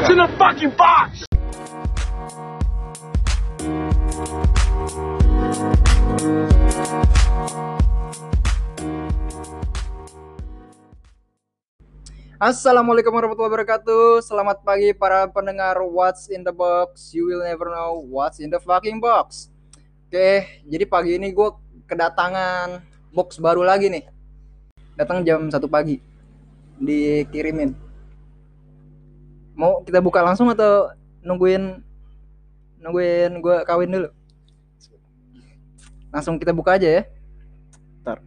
What's in the fucking box? Assalamualaikum warahmatullahi wabarakatuh. Selamat pagi para pendengar What's in the Box. You will never know what's in the fucking box. Oke, jadi pagi ini gue kedatangan box baru lagi nih. Datang jam 1 pagi. Dikirimin. Mau kita buka langsung atau nungguin nungguin gue kawin dulu? Langsung kita buka aja ya. Ntar.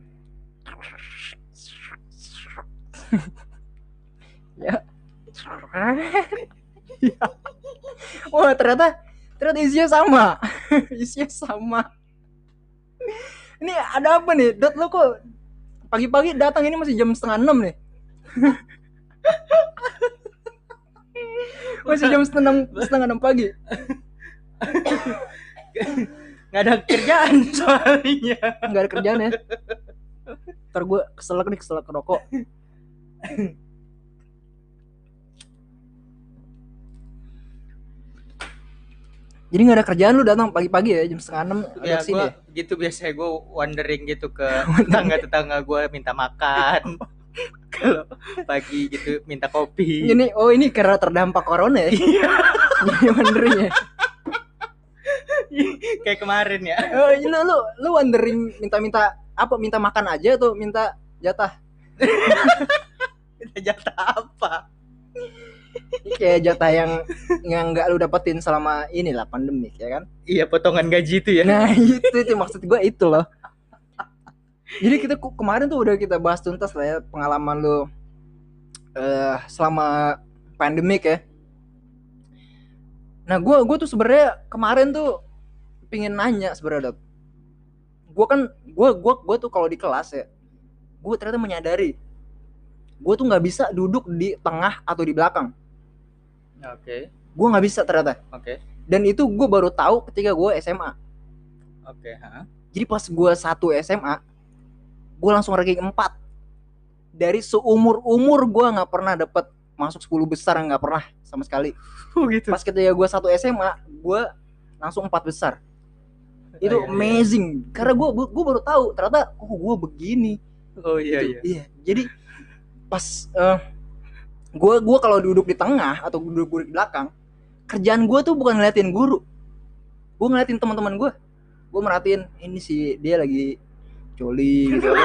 ya Ya. wah ternyata ternyata isinya sama isinya sama ini ada apa nih dot lo kok pagi-pagi datang ini masih jam setengah enam nih masih jam setengah enam setengah enam pagi. Nggak ada kerjaan soalnya. Nggak ada kerjaan ya. Ntar gue keselak nih keselak rokok. Jadi nggak ada kerjaan lu datang pagi-pagi ya jam setengah enam ya ada sini gue ya? gitu biasanya gue wandering gitu ke tetangga tetangga gue minta makan kalau pagi gitu minta kopi. Ini oh ini karena terdampak corona ya? Jadi wondering ya? Kayak kemarin ya. Oh, ini lu lu lu wondering minta-minta apa? Minta makan aja atau minta jatah? Minta jatah apa? Ini kayak jatah yang yang nggak lu dapetin selama inilah pandemik ya kan? Iya potongan gaji itu ya. Nah itu itu maksud gue itu loh. Jadi kita kemarin tuh udah kita bahas tuntas lah ya pengalaman lu eh selama pandemik ya. Nah gue gue tuh sebenarnya kemarin tuh pingin nanya sebenarnya. Gue kan gue gua gue tuh kalau di kelas ya, gue ternyata menyadari gue tuh nggak bisa duduk di tengah atau di belakang. oke Gue nggak bisa ternyata. oke Dan itu gue baru tahu ketika gue SMA. oke ha? Jadi pas gue satu SMA, gue langsung ranking 4 Dari seumur umur gue nggak pernah dapet masuk 10 besar nggak pernah sama sekali. oh gitu Pas ketika gue satu SMA, gue langsung empat besar. Itu iya, iya. amazing. Karena gue gue baru tahu ternyata oh gue begini. oh iya Gitu. iya Iya. Jadi pas eh gue gua kalau duduk di tengah atau duduk, duduk di belakang, kerjaan gue tuh bukan ngeliatin guru. Gue ngeliatin teman-teman gue. Gue merhatiin ini sih dia lagi coli gitu.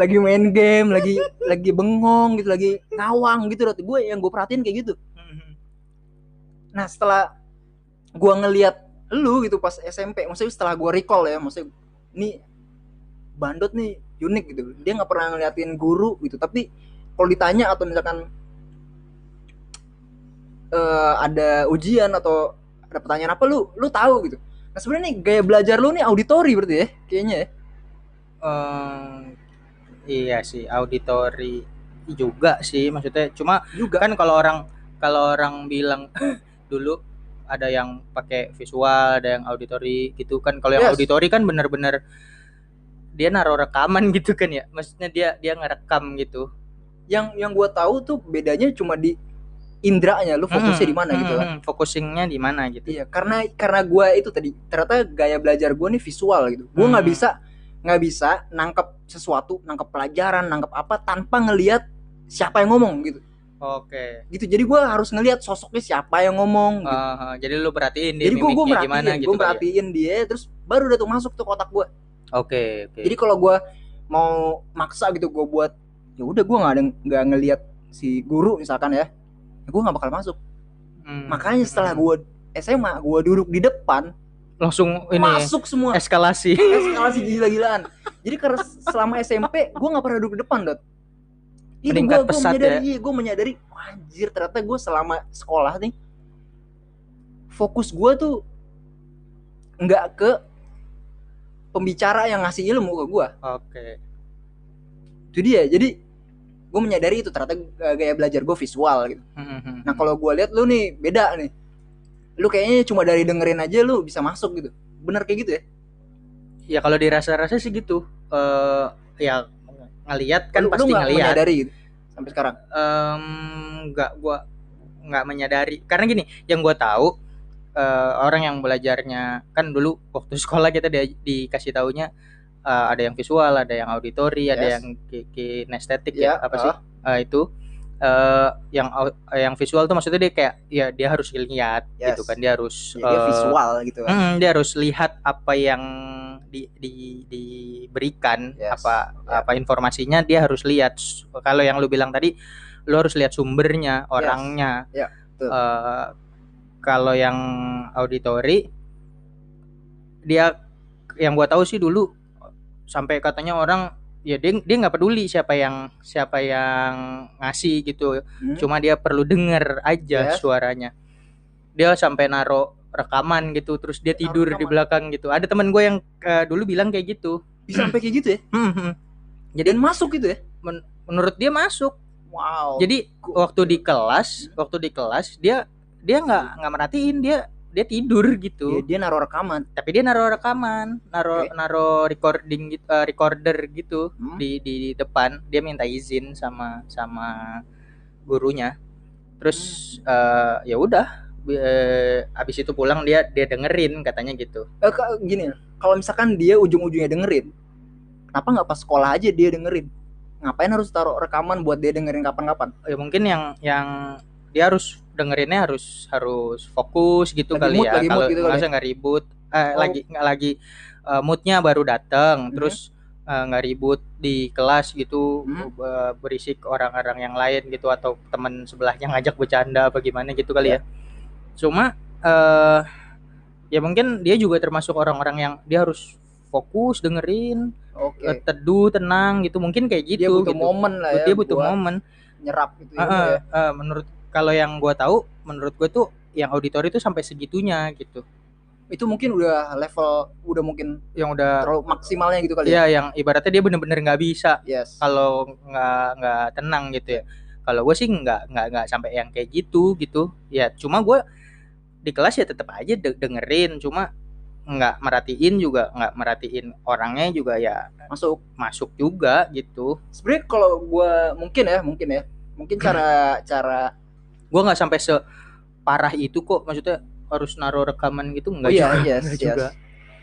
lagi main game, lagi lagi bengong gitu, lagi ngawang gitu. Gue yang gue perhatiin kayak gitu. Nah setelah gua ngeliat lu gitu pas SMP, maksudnya setelah gua recall ya, maksudnya ini bandot nih unik gitu. Dia nggak pernah ngeliatin guru gitu, tapi kalau ditanya atau misalkan eh, ada ujian atau ada pertanyaan apa lu, lu tahu gitu. Nah sebenarnya nih gaya belajar lu nih auditori berarti ya, kayaknya ya. Eh, iya sih auditori juga sih maksudnya cuma Juga. kan kalau orang kalau orang bilang dulu ada yang pakai visual ada yang auditori gitu kan kalau yang Yes. auditori kan bener-bener dia naruh rekaman gitu kan ya maksudnya dia dia ngerekam gitu Yang yang gua tahu tuh bedanya cuma di indranya, lu fokusnya di mana gitu kan. Hmm, focusingnya di mana gitu Iya, karena karena gua itu tadi ternyata gaya belajar gua nih visual gitu. Gua nggak Hmm. bisa nggak bisa nangkep sesuatu, nangkep pelajaran, nangkep apa tanpa ngelihat siapa yang ngomong gitu. oke Gitu. Jadi gua harus ngelihat sosoknya siapa yang ngomong. Gitu. Eh, jadi lu perhatiin dia Jadi gua mimiknya merhatiin, gimana gitu gua kali ya? dia terus baru udah tuh masuk tuh kotak gua. oke oke Jadi kalau gua mau maksa gitu gua buat ya udah gua nggak ada nggak ngelihat si guru misalkan ya, gua nggak bakal masuk. Hmm, Makanya setelah gua SMA, gua duduk di depan, langsung ini masuk semua. eskalasi eskalasi gila-gilaan. Jadi karena selama SMP gue nggak pernah duduk di depan, Dot. Itu gue pesat menyadari, ya? iya, gue menyadari, anjir ternyata gue selama sekolah nih fokus gue tuh nggak ke pembicara yang ngasih ilmu ke gue. oke Itu dia. Jadi gue menyadari itu ternyata uh, gaya belajar gue visual gitu. Hmm, Nah kalau gue lihat lu nih beda nih. Lu kayaknya cuma dari dengerin aja lu bisa masuk gitu. Bener kayak gitu ya? ya kalau dirasa-rasa sih gitu eh ya ngelihat kan Lu- lu pasti nggak ngelihat menyadari gitu. sampai sekarang? Nggak gua nggak menyadari karena gini yang gua tahu eh, orang yang belajarnya kan dulu waktu sekolah kita di, dikasih taunya eh, ada yang visual ada yang auditori ada Yes. yang ki- kinestetik Ya, ya apa sih Eh, itu eh, yang au- yang visual tuh maksudnya dia kayak ya dia harus lihat Yes. gitu kan dia harus Ya, dia visual gitu kan. Mm, dia harus lihat apa yang di, di, diberikan Yes, apa ya. apa informasinya dia harus lihat kalau yang lu bilang tadi lu harus lihat sumbernya orangnya Ya, betul. Eh, kalau yang auditori dia yang gua tahu sih dulu sampai katanya orang ya dia dia nggak peduli siapa yang siapa yang ngasih gitu Hmm? cuma dia perlu denger aja Yes. suaranya dia sampai naro rekaman gitu terus dia Naruh tidur di belakang gitu ada teman gue yang eh, dulu bilang kayak gitu bisa sampai kayak gitu ya? Hmm, hmm. Jadi masuk gitu ya? menurut dia masuk Wow. jadi waktu di kelas waktu di kelas dia dia nggak nggak merhatiin dia dia tidur gitu dia naruh rekaman. tapi dia naro rekaman naro Oke. naro recording gitu eh, recorder gitu Hmm? di, di di depan dia minta izin sama sama gurunya terus eh, ya udah eh, abis itu pulang dia dia dengerin katanya gitu Eh, gini, kalau misalkan dia ujung-ujungnya dengerin, kenapa nggak pas sekolah aja dia dengerin? Ngapain harus taruh rekaman buat dia dengerin kapan-kapan? ya mungkin yang yang dia harus dengerinnya harus harus fokus gitu Lagi kali mood, ya lagi kalau gitu masa nggak ribut eh, Oh. lagi nggak lagi eh, moodnya baru datang Mhm. terus eh, nggak ribut di kelas gitu be- berisik orang-orang yang lain gitu atau teman sebelahnya ngajak bercanda apa gimana gitu kali ya, cuma eh ya mungkin dia juga termasuk orang-orang yang dia harus fokus dengerin eh, teduh tenang gitu mungkin kayak gitu dia butuh gitu. momen lah ya. dia butuh momen nyerap gitu ya. Ah, ah, ah, menurut kalau yang gua tahu menurut gue tuh yang auditori itu sampai segitunya gitu Itu mungkin udah level udah mungkin yang udah terlalu maksimalnya gitu kali ya. ya yang ibaratnya dia bener-bener nggak bisa Yes. kalau nggak nggak tenang gitu ya kalau gue sih nggak nggak nggak sampai yang kayak gitu gitu ya cuma gue di kelas ya tetap aja de- dengerin cuma nggak merhatiin juga nggak merhatiin orangnya juga ya Masuk. masuk juga gitu Sebenarnya kalau gua mungkin ya, mungkin ya. Mungkin cara cara gue nggak sampai separah itu kok maksudnya harus naruh rekaman gitu Oh nggak iya, juga yes, yes. juga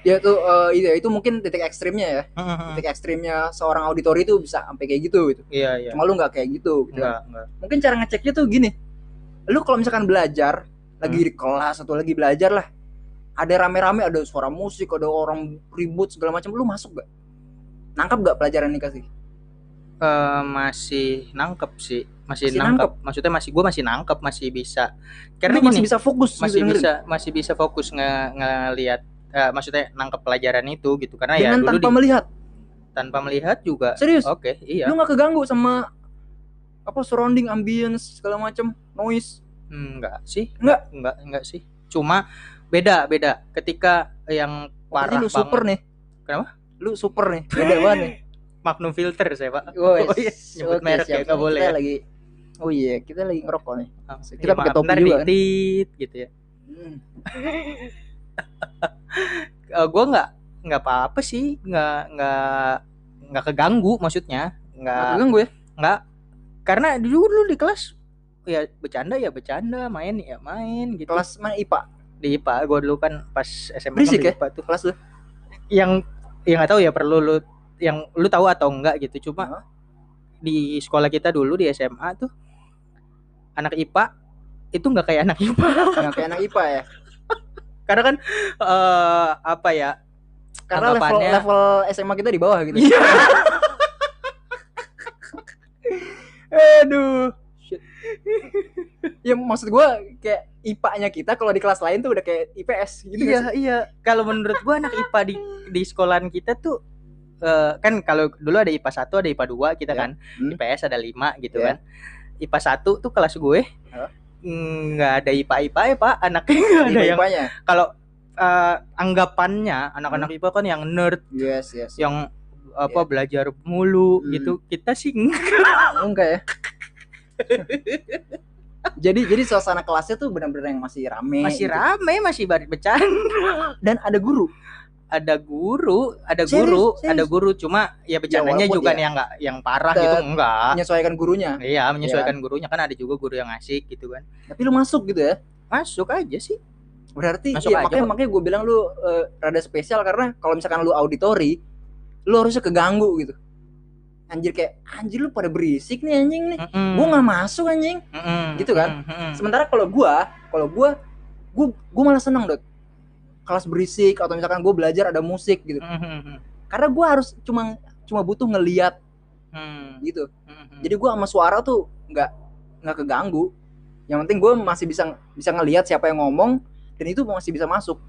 Ya itu eh, itu, itu mungkin titik ekstrimnya ya. Hmm, Titik ekstrimnya seorang auditori itu bisa sampai kayak gitu gitu. iya iya Cuma lu nggak kayak gitu gitu. nggak nggak Mungkin cara ngeceknya tuh gini. Lu kalau misalkan belajar lagi Hmm. di kelas atau lagi belajar lah. Ada rame-rame, ada suara musik, ada orang ribut segala macam, lu masuk gak? Nangkap gak pelajaran yang dikasih? Eh, masih nangkep sih masih, Masih nangkep. maksudnya masih gue masih nangkep masih bisa karena Lu masih gini, bisa fokus masih gitu dengerin? bisa masih bisa fokus nge ngelihat eh, maksudnya nangkep pelajaran itu gitu karena ya dengan dulu tanpa di- melihat. tanpa melihat juga Serius? oke iya Lu nggak keganggu sama apa surrounding ambience segala macam noise enggak sih Enggak? enggak enggak sih cuma beda beda ketika yang Berarti parah lu super nih Kenapa? lu super nih beda banget nih Magnum filter saya pak Oh, Oh, iya. Nyebut merek ya, nggak boleh ya. lagi oh iya kita lagi ngerokok nih. Ah, Kita iya, pakai topi juga. kan? diedit gitu ya. Hmm. gue nggak nggak apa-apa sih. Nggak nggak nggak keganggu maksudnya. Nggak keganggu ya? Nggak. Karena dulu dulu di kelas ya bercanda ya bercanda main ya main gitu. Kelas mana IPA di IPA gue dulu kan pas SMA Berisik kan di ya? IPA tuh. Kelas lu? Yang yang nggak tahu ya perlu lu yang lu tahu atau enggak gitu. Cuma Hah? di sekolah kita dulu di SMA tuh anak IPA itu nggak kayak anak IPA nggak kayak anak IPA ya? Karena kan eh apa ya karena level level SMA kita di bawah gitu. Iya. aduh. Ya maksud gua kayak IPA-nya kita kalau di kelas lain tuh udah kayak IPS gitu iya iya. Kalau menurut gua anak IPA di di sekolahan kita tuh eh, kan kalau dulu ada IPA 1 ada IPA 2 kita Ya. kan. Hmm. IPS ada 5 gitu Ya. kan IPA 1 tuh kelas gue. Nggak ada IPA IPA ya pak. Anaknya nggak ada yang IPA-nya kalau eh, anggapannya anak-anak IPA kan yang nerd yes yes. yang apa belajar mulu Hmm. gitu. Kita sih enggak enggak ya. Jadi jadi suasana kelasnya tuh benar-benar yang masih rame masih gitu. rame masih baris bercanda. Dan ada guru ada guru, ada Serius? guru, Serius? ada guru cuma ya bercandanya walaupun juga ya. nih yang enggak yang parah gitu enggak. menyesuaikan gurunya. Iya, menyesuaikan gurunya kan ada juga guru yang asik gitu kan. Tapi lu masuk gitu ya. Masuk aja sih. Berarti Masuk iya, aja makanya kok. makanya gue bilang lu eh, rada spesial karena kalau misalkan lu auditori, lu harusnya keganggu gitu. Anjir kayak anjir lu pada berisik nih anjing nih. Mm-mm. Gua nggak masuk anjing. Mm-mm. gitu kan? Mm-mm. Sementara kalau gua, kalau gua gua gua malah seneng, Dot. Kelas berisik atau misalkan gua belajar ada musik gitu. Mm-mm. Karena gua harus cuma cuma butuh ngeliat Mm-mm. gitu. Mm-mm. Jadi gua sama suara tuh nggak nggak keganggu. Yang penting gua masih bisa bisa ngelihat siapa yang ngomong dan itu masih bisa masuk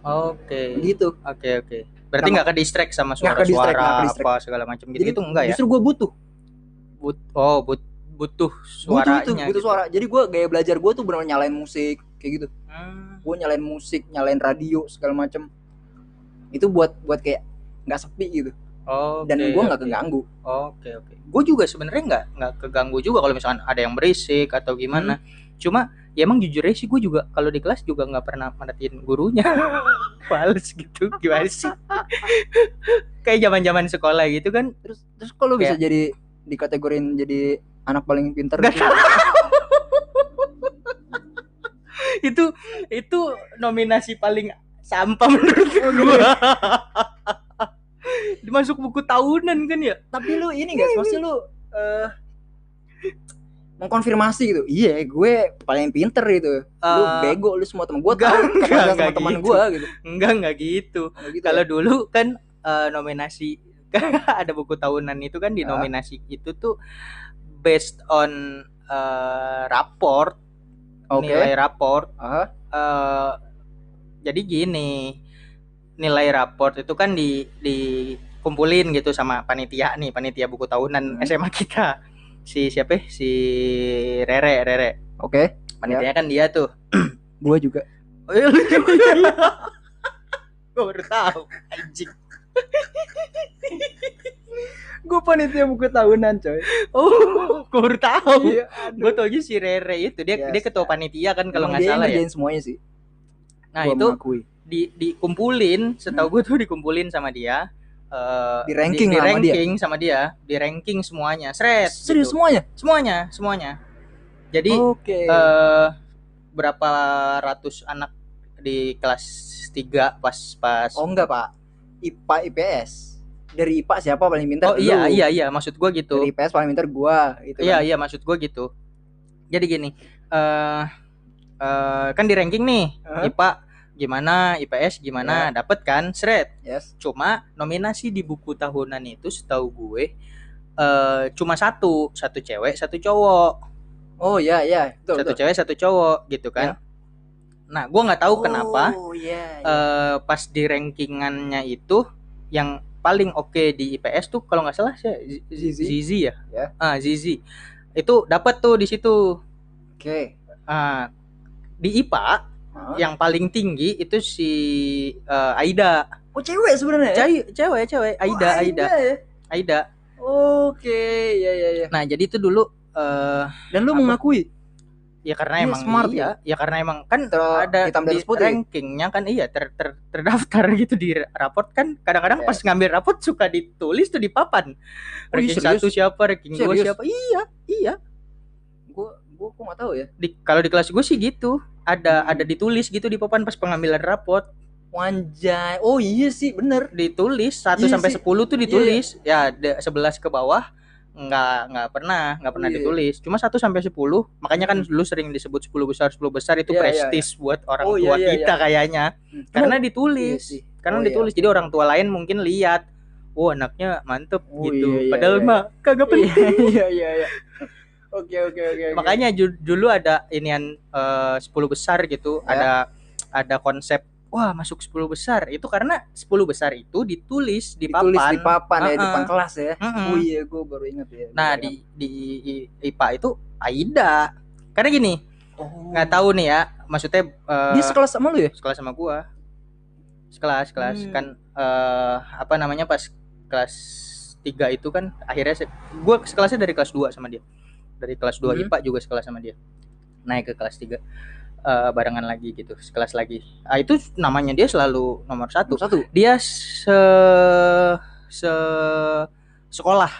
Oke. gitu. Oke, oke. Berarti Nah, nggak ke distract sama nggak ke suara-suara distract. apa segala macam gitu itu enggak ya? Justru gua butuh But, oh, but, butuh butuh suaranya. itu, butuh gitu. suara. Jadi gua gaya belajar gua tuh benar nyalain musik kayak gitu. Hmm. Gua nyalain musik, nyalain radio segala macem. Itu buat buat kayak nggak sepi gitu. Oke. Dan gua nggak oke. keganggu. Oke oke. Gue juga sebenarnya nggak nggak keganggu juga kalau misalkan ada yang berisik atau gimana. Hmm. Cuma ya emang jujur aja sih gue juga kalau di kelas juga nggak pernah merhatiin gurunya. Males gitu gimana sih? Kayak zaman zaman sekolah gitu kan. Terus terus kalau bisa jadi dikategorin jadi anak paling pinter gitu. Itu itu nominasi paling sampah menurut Oh, gue. Dimasuk buku tahunan kan ya? Tapi lu ini guys, maksudnya lu eh mengkonfirmasi gitu. Iya, gue paling pinter gitu. Lu Eh, bego lu semua teman gue enggak, tahu enggak teman-teman gitu. gue gitu. Enggak enggak gitu. Gitu kalau ya? dulu kan eh, nominasi ada buku tahunan itu kan di Ah. nominasi itu tuh based on eh, raport Oke. nilai raport Ah, eh, jadi gini nilai raport itu kan di dikumpulin gitu sama panitia nih panitia buku tahunan Hmm. SMA kita si siapa ya? si Rere Rere Oke. panitianya kan dia tuh Gue juga. oh iya gue baru tahu anjing Gue panitia buku tahunan, coy. Oh, gue baru tahu. Iya, Gue tau aja si Rere itu dia Yes. dia ketua panitia kan kalau nggak salah ya. semuanya sih. Nah Gua itu mengakui. di dikumpulin, setahu gue tuh dikumpulin sama dia. eh, Di ranking di, lah sama dia? ranking sama dia, di ranking semuanya, seret. Serius gitu. semuanya? Semuanya, semuanya. Jadi Oke. eh berapa ratus anak di kelas 3 pas pas oh enggak, Pak. IPA IPS. Dari IPA siapa paling pinter? Oh iya Lu. iya iya maksud gua gitu. Dari IPS paling pinter gua gitu Iya kan. iya maksud gue gitu. Jadi gini, eh eh, kan di ranking nih, Hah? IPA gimana, IPS gimana, dapet kan, seret. Yes. Cuma nominasi di buku tahunan itu setahu gue eh cuma satu, satu cewek, satu cowok, Oh iya iya, betul. satu betul. cewek, satu cowok gitu kan. Nah, gua nggak tahu kenapa Oh iya. iya. eh pas di rankingannya itu yang paling oke di IPS tuh kalau nggak salah saya Zizi. Zizi ya, Ya. ah Zizi itu dapat tuh di situ. Oke. Ah, di IPA Hah? yang paling tinggi itu si eh, Aida. Oh cewek sebenarnya. ya? Cewek, cewek, cewek. Aida, Oh, Aida, ya. Aida. Oke, ya ya ya. Nah, jadi itu dulu eh Dan lu Apa? mengakui ya karena Dia emang smart iya, ya karena emang kan Ter- ada hitam di putih. rankingnya kan iya ter, ter- terdaftar gitu di raport kan kadang-kadang Yes. pas ngambil raport suka ditulis tuh di papan Oh, iya, ranking serius? satu siapa ranking dua siapa iya iya gua gua kok nggak tahu ya. di kalau di kelas gue sih gitu ada Hmm. ada ditulis gitu di papan pas pengambilan raport Wanjay. Oh iya sih, bener. ditulis 1 Iya sampai sih. 10 tuh ditulis. Ya, de- 11 ke bawah nggak nggak pernah, nggak pernah Iya. ditulis. Cuma 1 sampai 10. Makanya kan dulu sering disebut 10 besar, 10 besar itu Iya, iya, prestis buat orang Oh, tua iya, iya, kita kayaknya. Hmm. Karena ditulis. Iya sih. Karena Oh, iya. ditulis. Jadi orang tua lain mungkin lihat Oh anaknya mantep Oh, gitu. iya, iya, Padahal iya. mah kagak penting. Iya iya iya. Oke oke oke. Makanya dulu ada inian eh, 10 besar gitu, Ya. ada ada konsep wah masuk 10 besar. Itu karena 10 besar itu ditulis di ditulis papan. di papan ya, di depan kelas ya. Mm-mm. Oh iya, gua baru ingat ya. Nah di di I- IPA itu Aida. Karena gini, oh. nggak tahu nih ya, maksudnya eh, Dia sekelas sama lu ya? sekelas sama gua. Sekelas, kelas Hmm. kan eh, apa namanya pas kelas 3 itu kan akhirnya se- gua sekelasnya dari kelas 2 sama dia. Dari kelas 2 Hmm. IPA juga sekelas sama dia. Naik ke kelas 3. Eh, barengan lagi gitu sekelas lagi. Ah itu namanya dia selalu nomor satu. Satu. dia se se sekolah.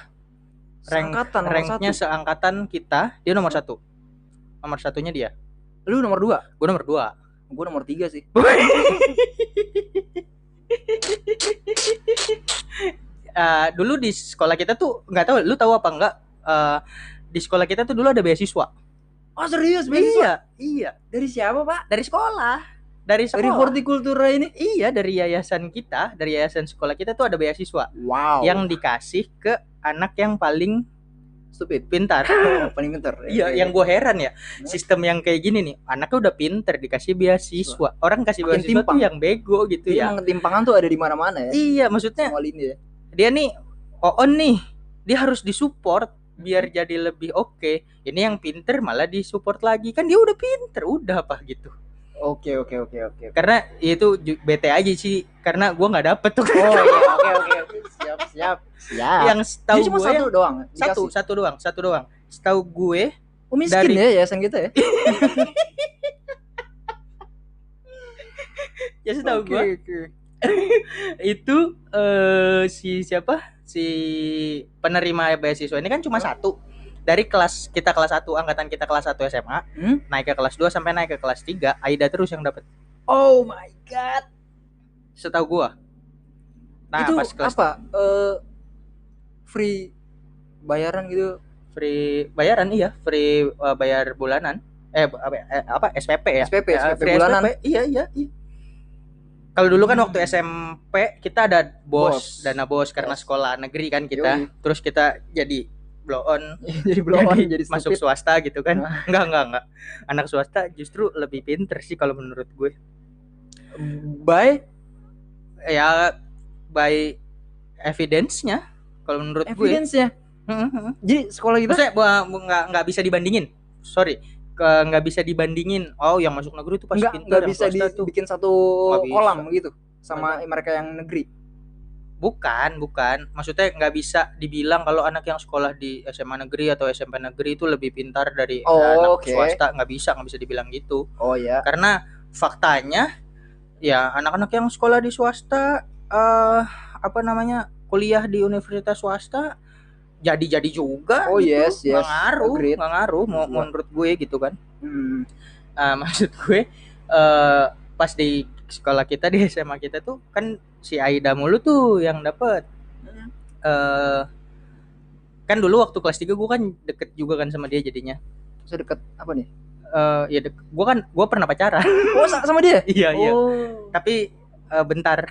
Rank Seangkatan nomor ranknya satu. seangkatan kita dia nomor satu. Nomor satunya dia. Lu nomor dua. gue nomor dua. Gue nomor tiga sih. Eh, dulu di sekolah kita tuh nggak tahu lu tahu apa enggak eh, di sekolah kita tuh dulu ada beasiswa Oh serius iya iya Dari siapa pak? dari sekolah dari sekolah Dari hortikultura ini. iya dari yayasan kita dari yayasan sekolah kita tuh ada beasiswa Wow. yang dikasih ke anak yang paling stupid. pintar Oh, paling pintar. iya yang gue heran ya sistem yang kayak gini nih anaknya udah pinter dikasih beasiswa orang kasih Makin beasiswa tuh timpang. yang bego gitu Iya, ya emang ketimpangan tuh ada di mana-mana ya. iya maksudnya lini ya. dia nih on nih dia harus disupport biar jadi lebih oke ini yang pinter malah disupport lagi kan dia udah pinter udah apa gitu Oke oke oke oke. karena itu bete aja sih karena gua nggak dapet tuh Oh iya oke oke oke. Siap siap. Siap. yang cuma gue satu doang. satu dikasih? satu doang satu doang setahu gue Oh, miskin dari- ya yayasan kita ya. ya setahu Oke, gue oke. itu eh si siapa si penerima beasiswa ini kan cuma satu dari kelas kita kelas 1 angkatan kita kelas 1 SMA Hmm? naik ke kelas 2 sampai naik ke kelas 3 Aida terus yang dapat Oh my god. setahu gua nah itu pas kelas apa? Eh free bayaran gitu. free bayaran iya free uh, bayar bulanan eh apa, eh, apa SPP ya SPP, Ya, SPP free bulanan. SPP. iya iya iya kalau dulu kan waktu SMP kita ada bos, Bos. dana bos karena Yes. sekolah negeri kan kita Yoi. terus kita jadi blow on jadi belum jadi, jadi masuk stupid. swasta gitu kan Nah. enggak enggak enggak anak swasta justru lebih pinter sih kalau menurut gue by ya by evidence-nya kalau menurut gue evidence-nya. Heeh. Jadi sekolah Maksudnya bu- bu- nggak nggak bisa dibandingin. Sorry, nggak bisa dibandingin. Oh, yang masuk negeri itu pasti nggak pintar, nggak bisa dibikin satu bisa. kolam gitu sama mereka yang negeri. Bukan, bukan. Maksudnya nggak bisa dibilang kalau anak yang sekolah di SMA negeri atau SMP negeri itu lebih pintar dari Oh, anak oke. swasta. Nggak bisa, nggak bisa dibilang gitu. Oh ya. Karena faktanya, ya anak-anak yang sekolah di swasta, eh apa namanya, kuliah di universitas swasta, jadi-jadi juga. Oh, gitu. yes, yes. Nggak ngaruh, Agreed. nggak ngaruh. Mau Iya. menurut gue gitu kan. Hmm. Ah, maksud gue eh pas di sekolah kita di SMA kita tuh kan si Aida mulu tuh yang dapet Hmm. eh kan dulu waktu kelas 3 gue kan deket juga kan sama dia jadinya Saya deket apa nih? eh ya dek, gue kan gue pernah pacaran Oh sa- sama dia? iya iya Oh. tapi eh, bentar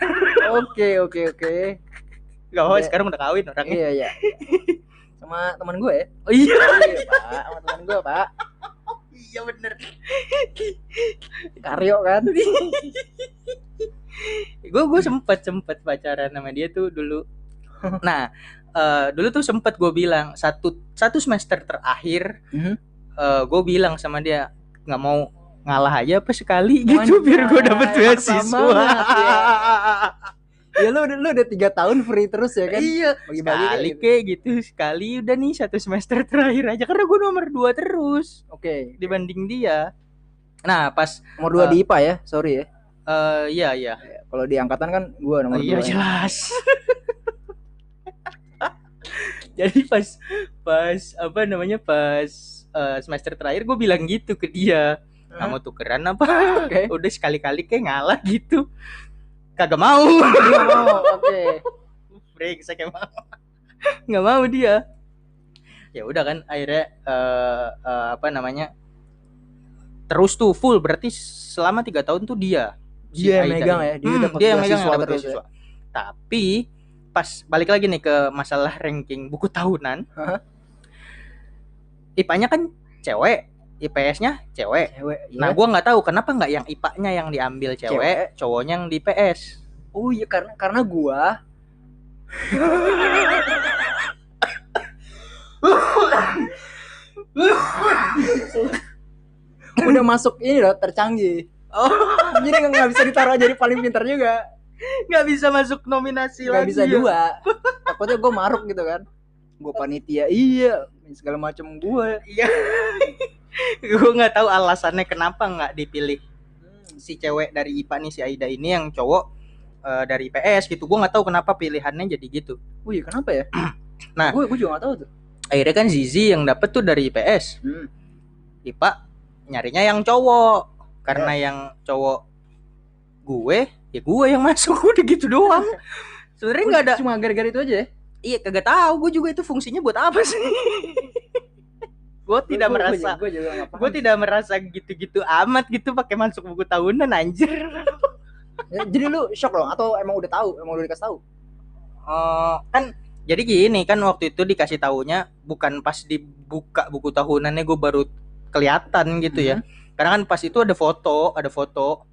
Oke oke oke. gak apa Iya. sekarang udah kawin orangnya Iya iya. Sama teman gue ya? oh iya Iya pak, sama teman gue pak. iya bener Karyo kan? gue gue sempet sempet pacaran sama dia tuh dulu nah eh, dulu tuh sempet gue bilang satu satu semester terakhir Mhm. gue bilang sama dia nggak mau ngalah aja apa sekali gitu biar gue dapet beasiswa banget Ya lu udah lu udah tiga tahun free terus ya kan? iya Bagi-bagi sekali kayak gitu. kayak gitu sekali udah nih satu semester terakhir aja karena gue nomor dua terus Oke. dibanding dia nah pas Nomor dua Eh, di IPA ya, sorry ya. eh iya iya Kalau di angkatan kan gua nomor iya dua. ya. jelas jadi pas pas apa namanya pas eh, semester terakhir gue bilang gitu ke dia nggak mau tukeran apa Oke. udah sekali-kali kayak ngalah gitu kagak mau Nggak mau, Oke. break saya mau nggak mau dia ya udah kan akhirnya eh, eh, apa namanya terus tuh full berarti selama tiga tahun tuh dia si Dia yang megang ini. ya, dia Hmm, dapat dia yang megang yang dapat ya. beasiswa tapi pas balik lagi nih ke masalah ranking buku tahunan Hah? IPA-nya kan cewek IPS-nya cewek Cewek. nah Nah, gua nggak tahu kenapa nggak yang IPA-nya yang diambil cewek, Cewek. cowoknya yang di PS oh iya karena karena gua udah masuk ini loh tercanggih. oh Jadi nggak bisa ditaruh jadi paling pintar juga. nggak bisa masuk nominasi Nggak lagi bisa ya? dua. Takutnya gua maruk gitu kan. Gua panitia iya segala macam gua. Iya. gue nggak tahu alasannya kenapa nggak dipilih Hmm. si cewek dari IPA nih si Aida ini yang cowok eh, dari IPS gitu gue nggak tahu kenapa pilihannya jadi gitu Wih, kenapa ya? Nah. gue gue juga gak tahu tuh. akhirnya kan Zizi yang dapet tuh dari IPS Hmm. IPA nyarinya yang cowok karena yang cowok gue ya gue yang masuk udah gitu doang sebenarnya nggak ada Cuma gara-gara itu aja ya. iya kagak tahu gue juga itu fungsinya buat apa sih gue tidak Gua- merasa Gue tidak merasa gitu-gitu amat gitu pakai masuk buku tahunan anjir. Ya, jadi lu shock dong? Atau emang udah tahu, emang udah dikasih tahu? Eh, kan jadi gini kan waktu itu dikasih tahunya bukan pas dibuka buku tahunannya gue baru kelihatan gitu ya. Karena kan pas itu ada foto ada foto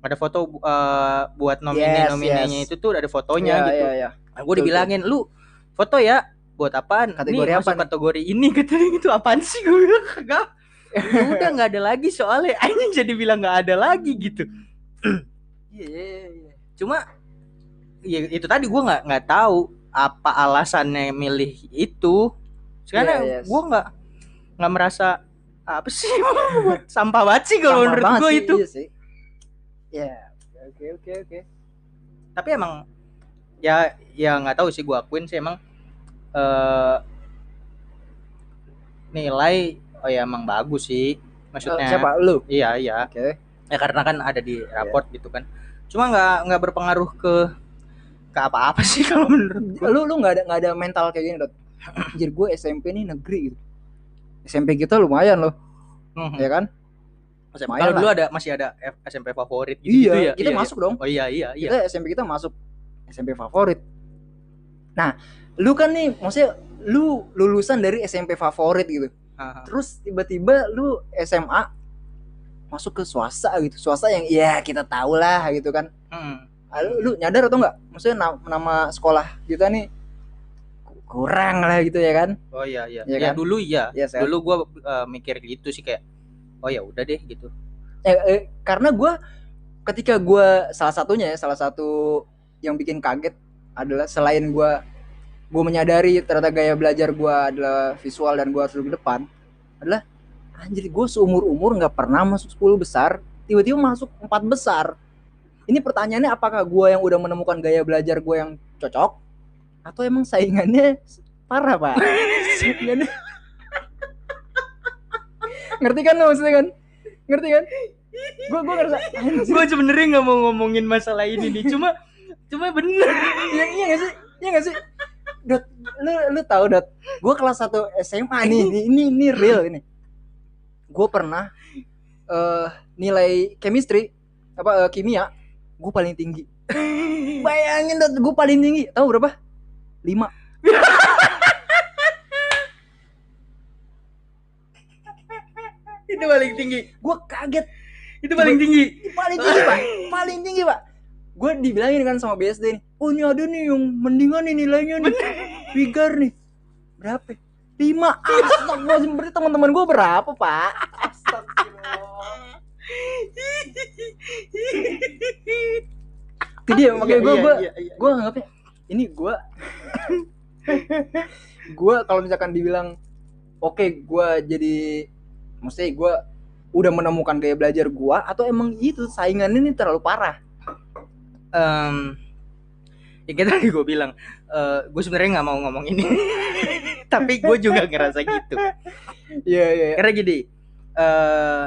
ada foto eh, buat nomine Yes, nominenya yes. itu tuh ada fotonya Iya, gitu. iya, iya. Nah, gue dibilangin lu foto ya buat apaan? Kategori Nih, apa masuk nih?" kategori ini katanya gitu apaan sih gue bilang kagak. Ya udah nggak ada lagi soalnya anjing jadi bilang nggak ada lagi gitu. Iya, iya, iya. Cuma ya itu tadi gue nggak nggak tahu apa alasannya milih itu. Sekarang Iya, yes. gue nggak nggak merasa apa sih sampah banget sih kalau menurut gue itu. Iya sih. Ya, oke oke oke. Tapi emang ya ya nggak tahu sih gue akuin sih emang eh nilai oh ya emang bagus sih maksudnya siapa lu? iya iya Oke. ya karena kan ada di raport gitu kan cuma nggak nggak berpengaruh ke ke apa apa sih kalau menurut gue Lu lu nggak ada nggak ada mental kayak gini, Dot. Anjir gue SMP nih negeri gitu. SMP kita lumayan loh, Mhm. ya kan? SMP kalau dulu ada masih ada F- SMP favorit gitu, Iya, ya kita Iya, masuk dong. iya. oh iya iya iya Kita SMP kita masuk SMP favorit. Nah, lu kan nih maksudnya lu lulusan dari SMP favorit gitu. Haha. Terus tiba-tiba lu SMA masuk ke swasta gitu. Swasta yang ya kita tahu lah gitu kan. Mhm. Ah, Lu, lu nyadar atau enggak? Maksudnya na- nama sekolah kita nih ku- kurang lah gitu ya kan? oh iya iya Iya ya kan? dulu iya kan? dulu gue mikir gitu sih kayak oh ya udah deh gitu Eh, eh, karena gue ketika gue salah satunya ya salah satu yang bikin kaget adalah selain gue gue menyadari ternyata gaya belajar gue adalah visual dan gue harus lebih depan adalah anjir gue seumur umur nggak pernah masuk 10 besar tiba-tiba masuk empat besar. Ini pertanyaannya apakah gue yang udah menemukan gaya belajar gue yang cocok? Atau emang saingannya parah pak? Saingannya- ngerti kan lo maksudnya kan? Ngerti kan? Gue gue ngerasa gue sebenarnya nggak mau ngomongin masalah ini nih cuma cuma bener. Iya iya gak sih? Iya gak sih Dot, lu lu tahu Dot? Gue kelas 1 SMA nih. Ini ini, ini real ini. Gue pernah eh nilai chemistry apa eh, kimia gue paling tinggi. Bayangin Dot gue paling tinggi. Tahu berapa? 5 itu paling tinggi. Gue kaget. Itu paling tinggi. paling tinggi pak. Paling tinggi pak. Gue dibilangin kan sama BSD nih oh ini ada nih yang mendingan nih nilainya nih. Wigar nih. Berapa? Lima. Astagfirullahaladzim. Berarti teman-teman gue berapa pak? Astagfirullah itu dia makanya gue gue iya, iya. gue anggapnya ini gue gue kalau misalkan dibilang oke gue jadi maksudnya gue udah menemukan gaya belajar gue atau emang itu saingannya ini terlalu parah? Em, ya kayak tadi gue bilang gue sebenarnya nggak mau ngomong ini tapi gue juga ngerasa gitu iya iya iya. karena gini eh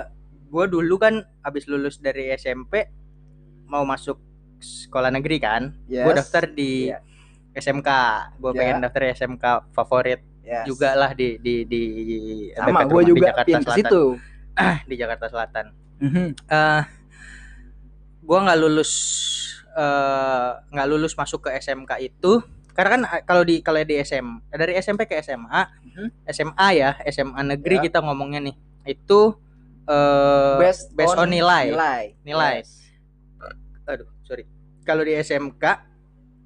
gue dulu kan abis lulus dari SMP mau masuk sekolah negeri kan gue Yes. daftar di Iya. SMK gue Ya. pengen daftar SMK favorit Yes. juga lah di di di sama gue rumah di juga Jakarta Selatan. situ di Jakarta Selatan Mhm. eh gue nggak lulus eh, nggak lulus masuk ke SMK itu karena kan eh, kalau di kalau di SM dari SMP ke SMA Mhm. SMA ya SMA negeri Ya. kita ngomongnya nih itu eh based, based on nilai. nilai Nilai. Yes. aduh sorry kalau di SMK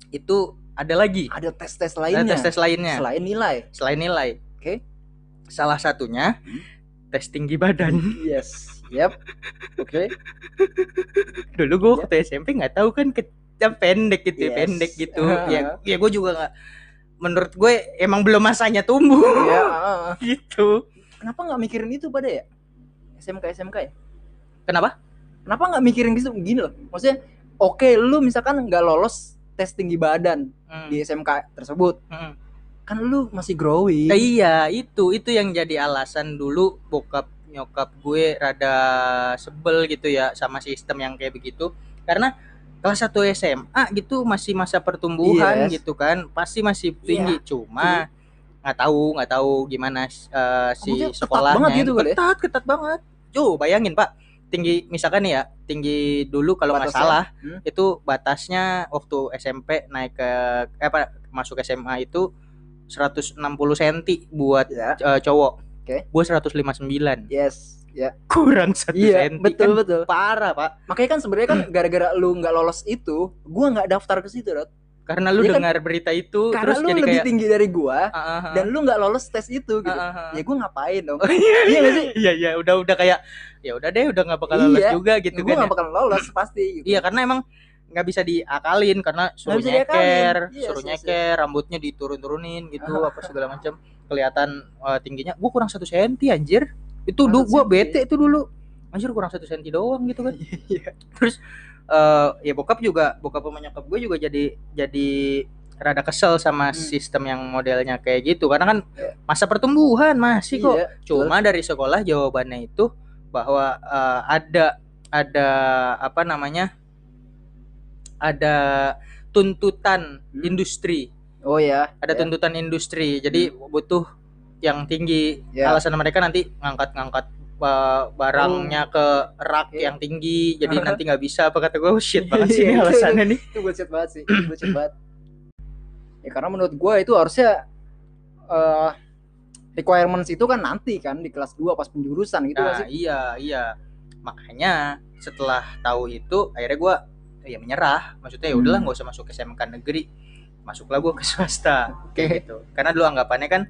itu ada lagi ada tes tes ada lainnya tes tes lainnya selain nilai selain nilai Oke. salah satunya Hmm. tes tinggi badan yes yep oke dulu gue waktu SMP nggak tahu kan ke pendek gitu Yes. pendek gitu Ah. ya ya gue juga nggak menurut gue emang belum masanya tumbuh ya ah, ah. gitu kenapa nggak mikirin itu pada ya SMK SMK ya Kenapa? kenapa nggak mikirin gitu gini loh maksudnya oke lu misalkan nggak lolos tes tinggi badan Hmm. di SMK tersebut Hmm. kan lu masih growing Eh, iya, itu itu yang jadi alasan dulu bokap nyokap gue rada sebel gitu ya sama sistem yang kayak begitu. Karena kelas 1 SMA gitu masih masa pertumbuhan Yes. gitu kan, pasti masih tinggi. Cuma nggak tahu nggak tahu gimana eh, si Maksudnya ketat sekolahnya banget gitu kali ya? ketat ketat banget. Coba bayangin pak, tinggi misalkan nih ya tinggi dulu kalau nggak salah Hmm. itu batasnya waktu SMP naik ke eh, apa masuk SMA itu 160 cm buat ya eh, cowok. Oke. Gue 159. yes ya Kurang satu iya senti. betul kan betul parah, Pak. makanya kan sebenarnya kan gara-gara lu nggak lolos itu gua nggak daftar ke situ Rod. Karena lu Iya kan? dengar berita itu karena terus lu jadi lebih kayak tinggi dari gua Ah, ah, ah. dan lu nggak lolos tes itu gitu ah, ah. ya gua ngapain dong Oh, iya, Iya nggak sih? Iya, iya, udah udah kayak ya udah deh, udah nggak bakal lolos Iya. juga gitu gua kan. nggak ya. bakal lolos pasti gitu. Iya, karena emang nggak bisa diakalin karena suruh nyeker. Yes, suruh nyeker, rambutnya diturun-turunin gitu apa segala macam. Kelihatan eh, tingginya gua kurang satu senti anjir. Itu dulu senti. bete itu dulu. Anjir kurang satu senti doang gitu kan. Iya. Terus eh ya bokap juga, bokap sama nyokap gue juga jadi jadi rada kesel sama Hmm. sistem yang modelnya kayak gitu karena kan masa pertumbuhan masih kok. Iya, Cuma dari sekolah jawabannya itu bahwa eh, ada ada apa namanya? Ada tuntutan Hmm. industri, oh ya ada ya. tuntutan industri. Jadi butuh yang tinggi. Ya. Alasan mereka nanti ngangkat-ngangkat barangnya ke rak Oke. yang tinggi. Jadi nanti nggak bisa apa kata gue oh, shit banget sih ini Iya, itu- alasannya nih. itu bullshit banget sih bullshit banget ya karena menurut gua itu harusnya eh requirements itu kan nanti kan di kelas 2 pas penjurusan gitu Nah, kan sih iya, iya. Makanya setelah tahu itu akhirnya gua ya menyerah. Maksudnya ya udahlah Hmm. nggak usah masuk SMK negeri. Masuklah gua ke swasta oke gitu. Karena dulu anggapannya kan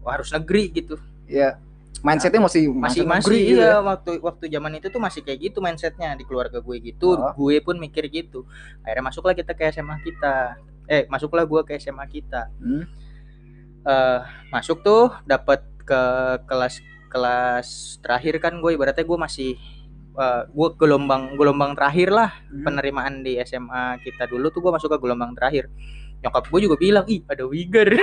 wah, harus negeri gitu. ya mindsetnya masih Masih mindset masih negeri gitu iya ya. waktu waktu zaman itu tuh masih kayak gitu mindsetnya di keluarga gue gitu. Oh. Gue pun mikir gitu. Akhirnya masuklah kita ke SMA kita. Eh, masuklah gua ke SMA kita. Hmm. eh masuk tuh dapat ke kelas kelas terakhir kan gue ibaratnya gue masih eh, gue gelombang gelombang terakhir lah Hmm. penerimaan di SMA kita dulu tuh gue masuk ke gelombang terakhir nyokap gue juga bilang ih ada wigar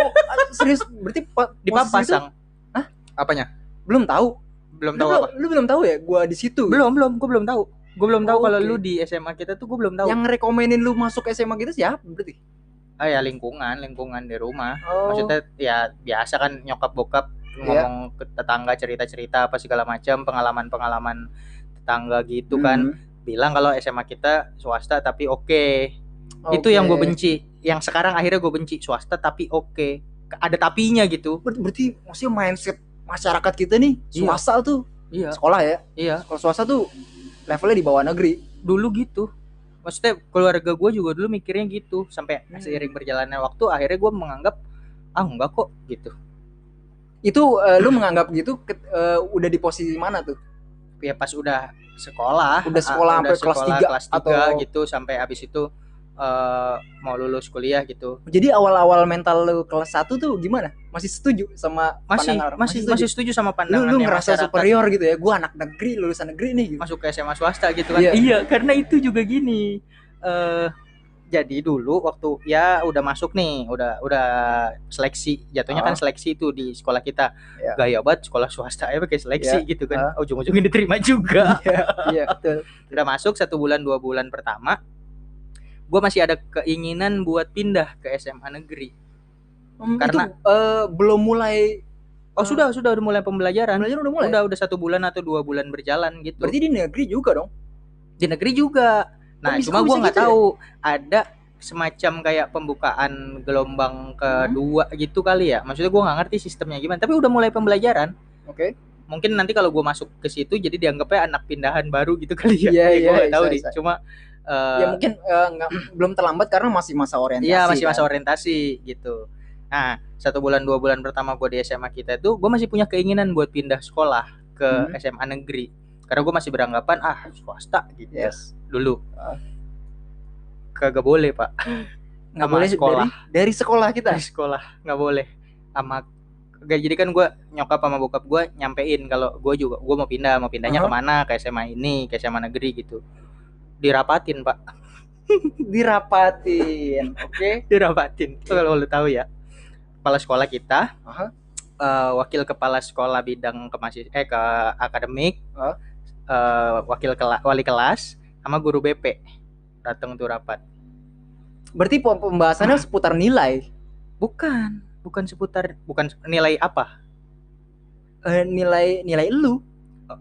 Oh, serius? Berarti pa- di itu? Papasang Hah? apanya? Belum tahu. Belum lu, tahu belum- apa? lu belum tahu ya? Gua di situ. Belum belum. Gue belum tahu. Gue belum tahu Oh, kalau lu di SMA kita tuh gue belum tahu. Yang rekomenin lu masuk SMA gitu siapa berarti? Ah ya lingkungan. Lingkungan di rumah. Oh. Maksudnya ya biasa kan nyokap bokap Iya. ngomong ke tetangga cerita cerita apa segala macam pengalaman pengalaman tetangga gitu kan. Hmm. bilang kalau SMA kita swasta tapi oke. Itu Oke. yang gue benci yang sekarang akhirnya gue benci swasta tapi oke. Ada tapinya gitu. Ber- berarti maksudnya mindset masyarakat kita nih Iya. swasta tuh iya. sekolah ya? Iya. Kalau swasta tuh levelnya di bawah negeri. Dulu gitu. Maksudnya keluarga gue juga dulu mikirnya gitu. Sampai Hmm. seiring berjalannya waktu akhirnya gue menganggap ah enggak kok gitu. Itu eh, lu menganggap gitu ke- eh, udah di posisi mana tuh? Ya pas udah sekolah. Udah sekolah ah, sampai kelas tiga kelas tiga atau- gitu sampai habis itu eh, mau lulus kuliah gitu jadi awal-awal mental lu kelas 1 tuh gimana masih setuju sama masih pandangan orang? masih setuju? masih setuju sama lu, pandangan lu ngerasa masyarakat. superior gitu ya gua anak negeri lulusan negeri nih gitu. masuk ke SMA swasta gitu kan Iya. iya karena itu juga gini eh jadi dulu waktu ya udah masuk nih udah udah seleksi jatuhnya kan Ah. seleksi itu di sekolah kita Iya. gaya banget sekolah swasta ya pakai seleksi gitu kan Ah. ujung-ujungnya diterima juga iya iya betul udah masuk satu bulan dua bulan pertama gue masih ada keinginan buat pindah ke SMA negeri Hmm, Karena- itu eh, belum mulai oh Ah. sudah sudah udah mulai pembelajaran belajar udah mulai udah udah satu bulan atau dua bulan berjalan gitu berarti di negeri juga dong di negeri juga. Nah, bisa- cuma bisa nggak gitu ya? tahu ada semacam kayak pembukaan gelombang kedua gitu kali ya. Maksudnya gua nggak ngerti sistemnya gimana. Tapi udah mulai pembelajaran. oke Mungkin nanti kalau gua masuk ke situ jadi dianggapnya anak pindahan baru gitu kali ya. Iya, Ya, iya, nggak tahu bisa, deh. bisa. Cuma eh, ya mungkin eh, nggak belum terlambat karena masih masa orientasi Iya masih masa kan? orientasi gitu. Nah satu bulan dua bulan pertama gue di SMA kita itu gue masih punya keinginan buat pindah sekolah ke Hmm. SMA negeri karena gue masih beranggapan ah swasta gitu ya yes dulu. Ah. Kagak boleh pak nggak boleh sekolah. dari dari sekolah kita dari sekolah nggak boleh sama Gak jadi kan gue nyokap sama bokap gue nyampein kalau gue juga gue mau pindah mau pindahnya Aha. ke mana ke SMA ini ke SMA negeri gitu dirapatin pak Dirapatin. Oke. dirapatin Itu kalau lo tahu ya kepala sekolah kita Aha. eh, wakil kepala sekolah bidang kemasis eh ke akademik Hah? eh, wakil kela- wali kelas sama guru BP datang tuh rapat Berarti pem- pembahasannya seputar nilai. bukan bukan seputar bukan nilai apa Eh, nilai nilai lu.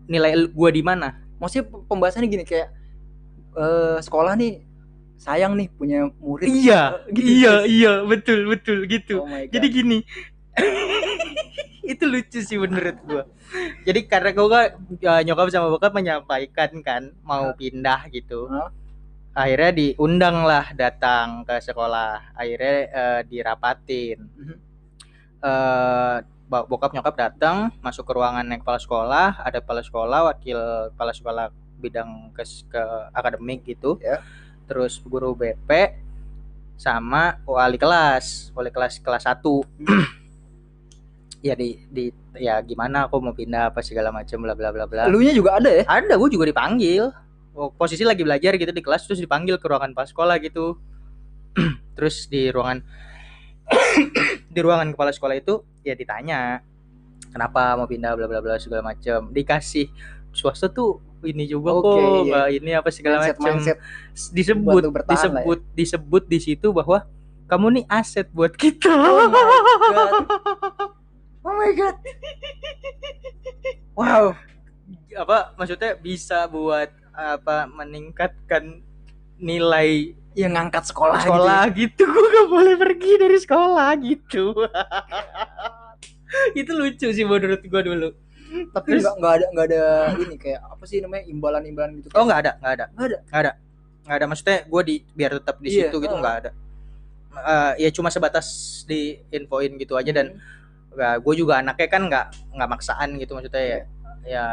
nilai el- gua di mana Maksudnya pembahasannya gini kayak eh sekolah nih sayang nih punya murid. iya gitu. iya iya betul betul gitu. Oh jadi gini itu lucu sih menurut gua. Jadi karena gua kan eh, nyokap sama bokap menyampaikan kan mau pindah gitu. Hah? akhirnya diundang lah datang ke sekolah. Akhirnya eh, dirapatin. Eh bo- bokap nyokap datang masuk ke ruangan yang kepala sekolah ada kepala sekolah wakil kepala sekolah bidang ke, ke akademik gitu. Ya. terus guru BP sama wali kelas wali kelas kelas 1 ya di di ya gimana aku mau pindah apa segala macam bla bla bla bla. Elunya juga ada ya? ada gue juga dipanggil. Oh, posisi lagi belajar gitu di kelas terus dipanggil ke ruangan pas sekolah gitu. Terus di ruangan di ruangan kepala sekolah itu ya ditanya kenapa mau pindah? bla bla bla segala macam dikasih swasta tuh ini juga Oke, kok iya. nggak ini apa segala Mindset macam mindset. disebut bertahan lah ya. disebut disebut di situ bahwa kamu nih aset buat kita Oh my God. Oh my god. Wow. apa maksudnya bisa buat apa meningkatkan nilai Yang ngangkat sekolah, sekolah gitu, gue gak boleh pergi dari sekolah gitu itu lucu sih menurut gue dulu gitu. Tapi nggak nggak ada nggak ada ini kayak apa sih namanya imbalan-imbalan gitu. oh nggak ada nggak ada. Nggak ada? nggak ada. Nggak ada. Maksudnya gue di biar tetap di Iya, situ gitu oh. nggak ada. Eh, ya cuma sebatas di infoin gitu aja dan gue juga anaknya kan nggak nggak maksaan gitu maksudnya ya. Ya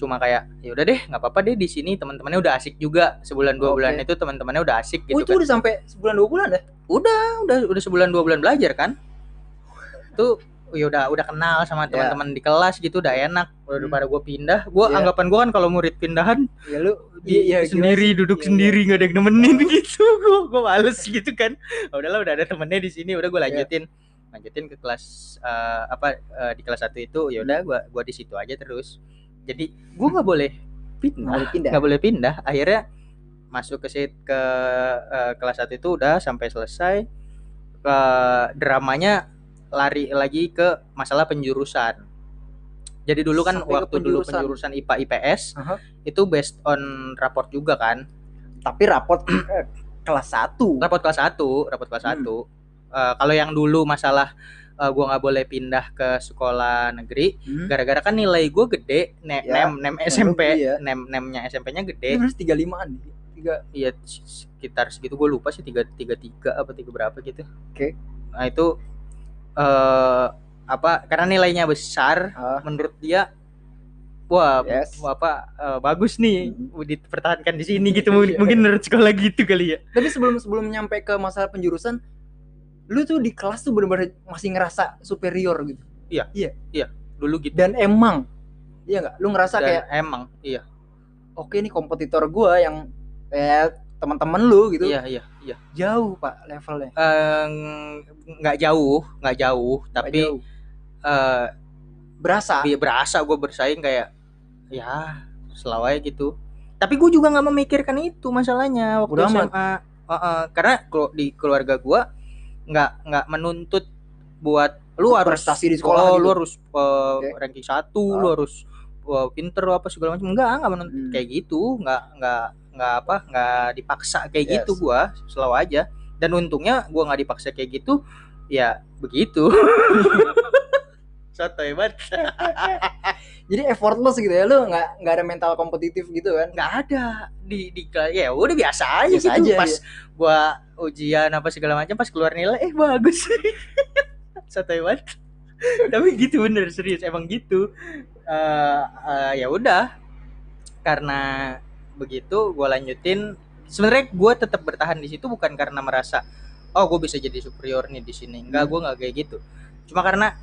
cuma kayak ya udah deh nggak apa-apa deh di sini teman-temannya udah asik juga sebulan dua Oke. bulan itu teman-temannya udah asik Oh gitu itu kan. udah sampai sebulan dua bulan ya? udah udah sebulan dua bulan belajar kan? Tuh ya udah udah kenal sama teman-teman di kelas gitu udah enak udah Hmm. daripada gue pindah. Gue Iya. anggapan gue kan kalau murid pindahan Ya lu di, iya, gimana sendiri sih? duduk Iya, sendiri nggak ada yang nemenin gitu. Gue gue males gitu kan. Ah, udahlah udah ada temennya di sini udah Iya. gue lanjutin. Lanjutin ke kelas eh, apa eh, di kelas satu itu ya udah gue gua di situ aja terus. Jadi gue nggak boleh pindah. Nggak boleh pindah. Akhirnya masuk ke sit ke eh, kelas satu itu udah sampai selesai. Ke dramanya lari lagi ke masalah penjurusan jadi dulu kan Sampai waktu dulu penjurusan. penjurusan IPA IPS Aha. itu based on raport juga kan Tapi raport eh, kelas 1. raport kelas 1 raport kelas Hmm. 1 Eh, kalau yang dulu masalah eh, gua nggak boleh pindah ke sekolah negeri Hmm. gara-gara kan nilai gue gede ne- Ya, nem nem SMP iya. nem nemnya SMP-nya gede harus 35-an. Tiga iya sekitar segitu gue lupa sih tiga tiga tiga apa tiga berapa gitu Oke. nah itu eh apa karena nilainya besar ah, menurut dia wah Yes. apa eh, bagus nih Hmm. dipertahankan di sini gitu mungkin, Iya. mungkin menurut sekolah gitu kali ya Tapi sebelum sebelum nyampe ke masalah penjurusan, lu tuh di kelas tuh bener-bener masih ngerasa superior gitu. dulu gitu Dan emang Iya nggak? Lu ngerasa Dan kayak emang iya oke nih kompetitor gua yang eh teman-teman lu gitu iya iya iya jauh pak levelnya Eh, nggak jauh nggak jauh tapi jauh. eh berasa bi- berasa gue bersaing kayak ya selalu aja gitu tapi gue juga nggak memikirkan itu masalahnya waktu amat. SMA Heeh, karena kelu- di keluarga gue nggak nggak menuntut buat lu harus Prestasi di sekolah oh, gitu. lu harus uh, Oke. ranking satu Ah. lu harus uh, pinter apa segala macam. Enggak nggak menuntut Hmm. kayak gitu. Nggak nggak nggak apa nggak dipaksa kayak Yes. gitu gua. Selalu aja. Dan untungnya gua nggak dipaksa kayak gitu ya begitu. Soto hebat jadi effortless gitu ya lu nggak nggak ada mental kompetitif gitu kan? Nggak ada. Di di ya udah biasa aja Biasa gitu. aja, pas gua ujian apa segala macam pas keluar nilai eh bagus. Soto hebat tapi gitu bener serius. Emang gitu Eh, eh, ya udah karena begitu gue lanjutin sebenarnya gue tetap bertahan di situ bukan karena merasa oh gue bisa jadi superior nih di sini enggak Hmm. gue nggak kayak gitu cuma karena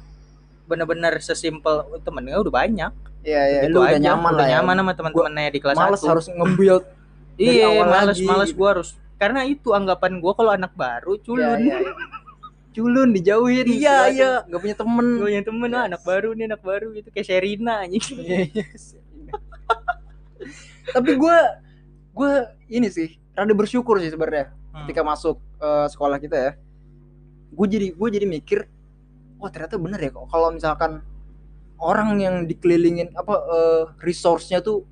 bener-bener sesimpel oh, temennya udah banyak Iya, iya, lu udah aja. nyaman udah lah ya. nyaman sama teman-temannya di kelas Males 1 harus nge-build iya males lagi, males gua harus karena itu anggapan gua kalau anak baru culun Iya, iya, iya. Culun dijauhin. Iya, iya. macam. Gak punya temen. gue yang temen ah, anak baru nih anak baru gitu kayak Sherina anjing Iya, iya. Tapi gue gue ini sih rada bersyukur sih sebenarnya ketika masuk eh, sekolah kita ya. Gue jadi gue jadi mikir, wah ternyata bener ya kalau misalkan orang yang dikelilingin apa eh, resource-nya tuh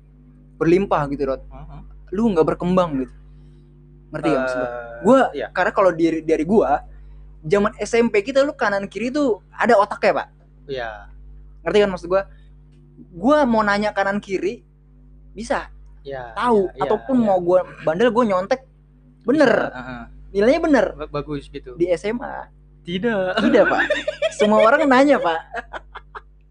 berlimpah gitu, Dot. Heeh. Lu nggak berkembang gitu. Ngerti gak maksud gue? Eh, Gue iya. karena kalau dari dari gue zaman SMP kita lu kanan kiri tuh ada otaknya, Pak. Iya. Ngerti kan maksud gue? Gue mau nanya kanan kiri bisa Iya. tahu iya, ataupun iya. mau gue bandel gue nyontek bener Bisa, heeh. nilainya bener Ba- bagus gitu di SMA tidak tidak pak semua orang nanya pak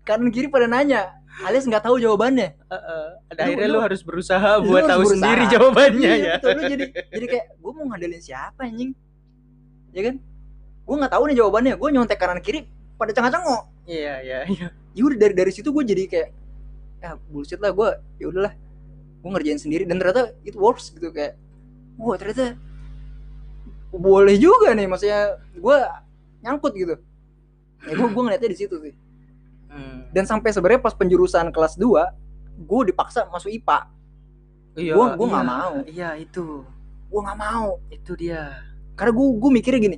kanan kiri pada nanya alias nggak tahu jawabannya Heeh. Ada Lu- akhirnya lu- lu, harus berusaha lu buat harus tahu berusaha. sendiri jawabannya Iya, ya betul. Lu jadi jadi kayak gue mau ngandelin siapa anjing ya kan gue nggak tahu nih jawabannya. Gue nyontek kanan kiri pada cengak-cengok iya iya iya. Ya udah dari dari situ gue jadi kayak ya bullshit lah gue ya udahlah. Gue ngerjain sendiri. Dan ternyata it works gitu kayak wah ternyata boleh juga nih. Maksudnya gue nyangkut gitu. Ya gue gue ngeliatnya di situ sih. Hmm. dan sampai sebenarnya pas penjurusan kelas 2 gue dipaksa masuk IPA iya Gua- gua nggak iya. mau. iya itu. Gue nggak mau. Itu dia. Karena gue gue mikirnya gini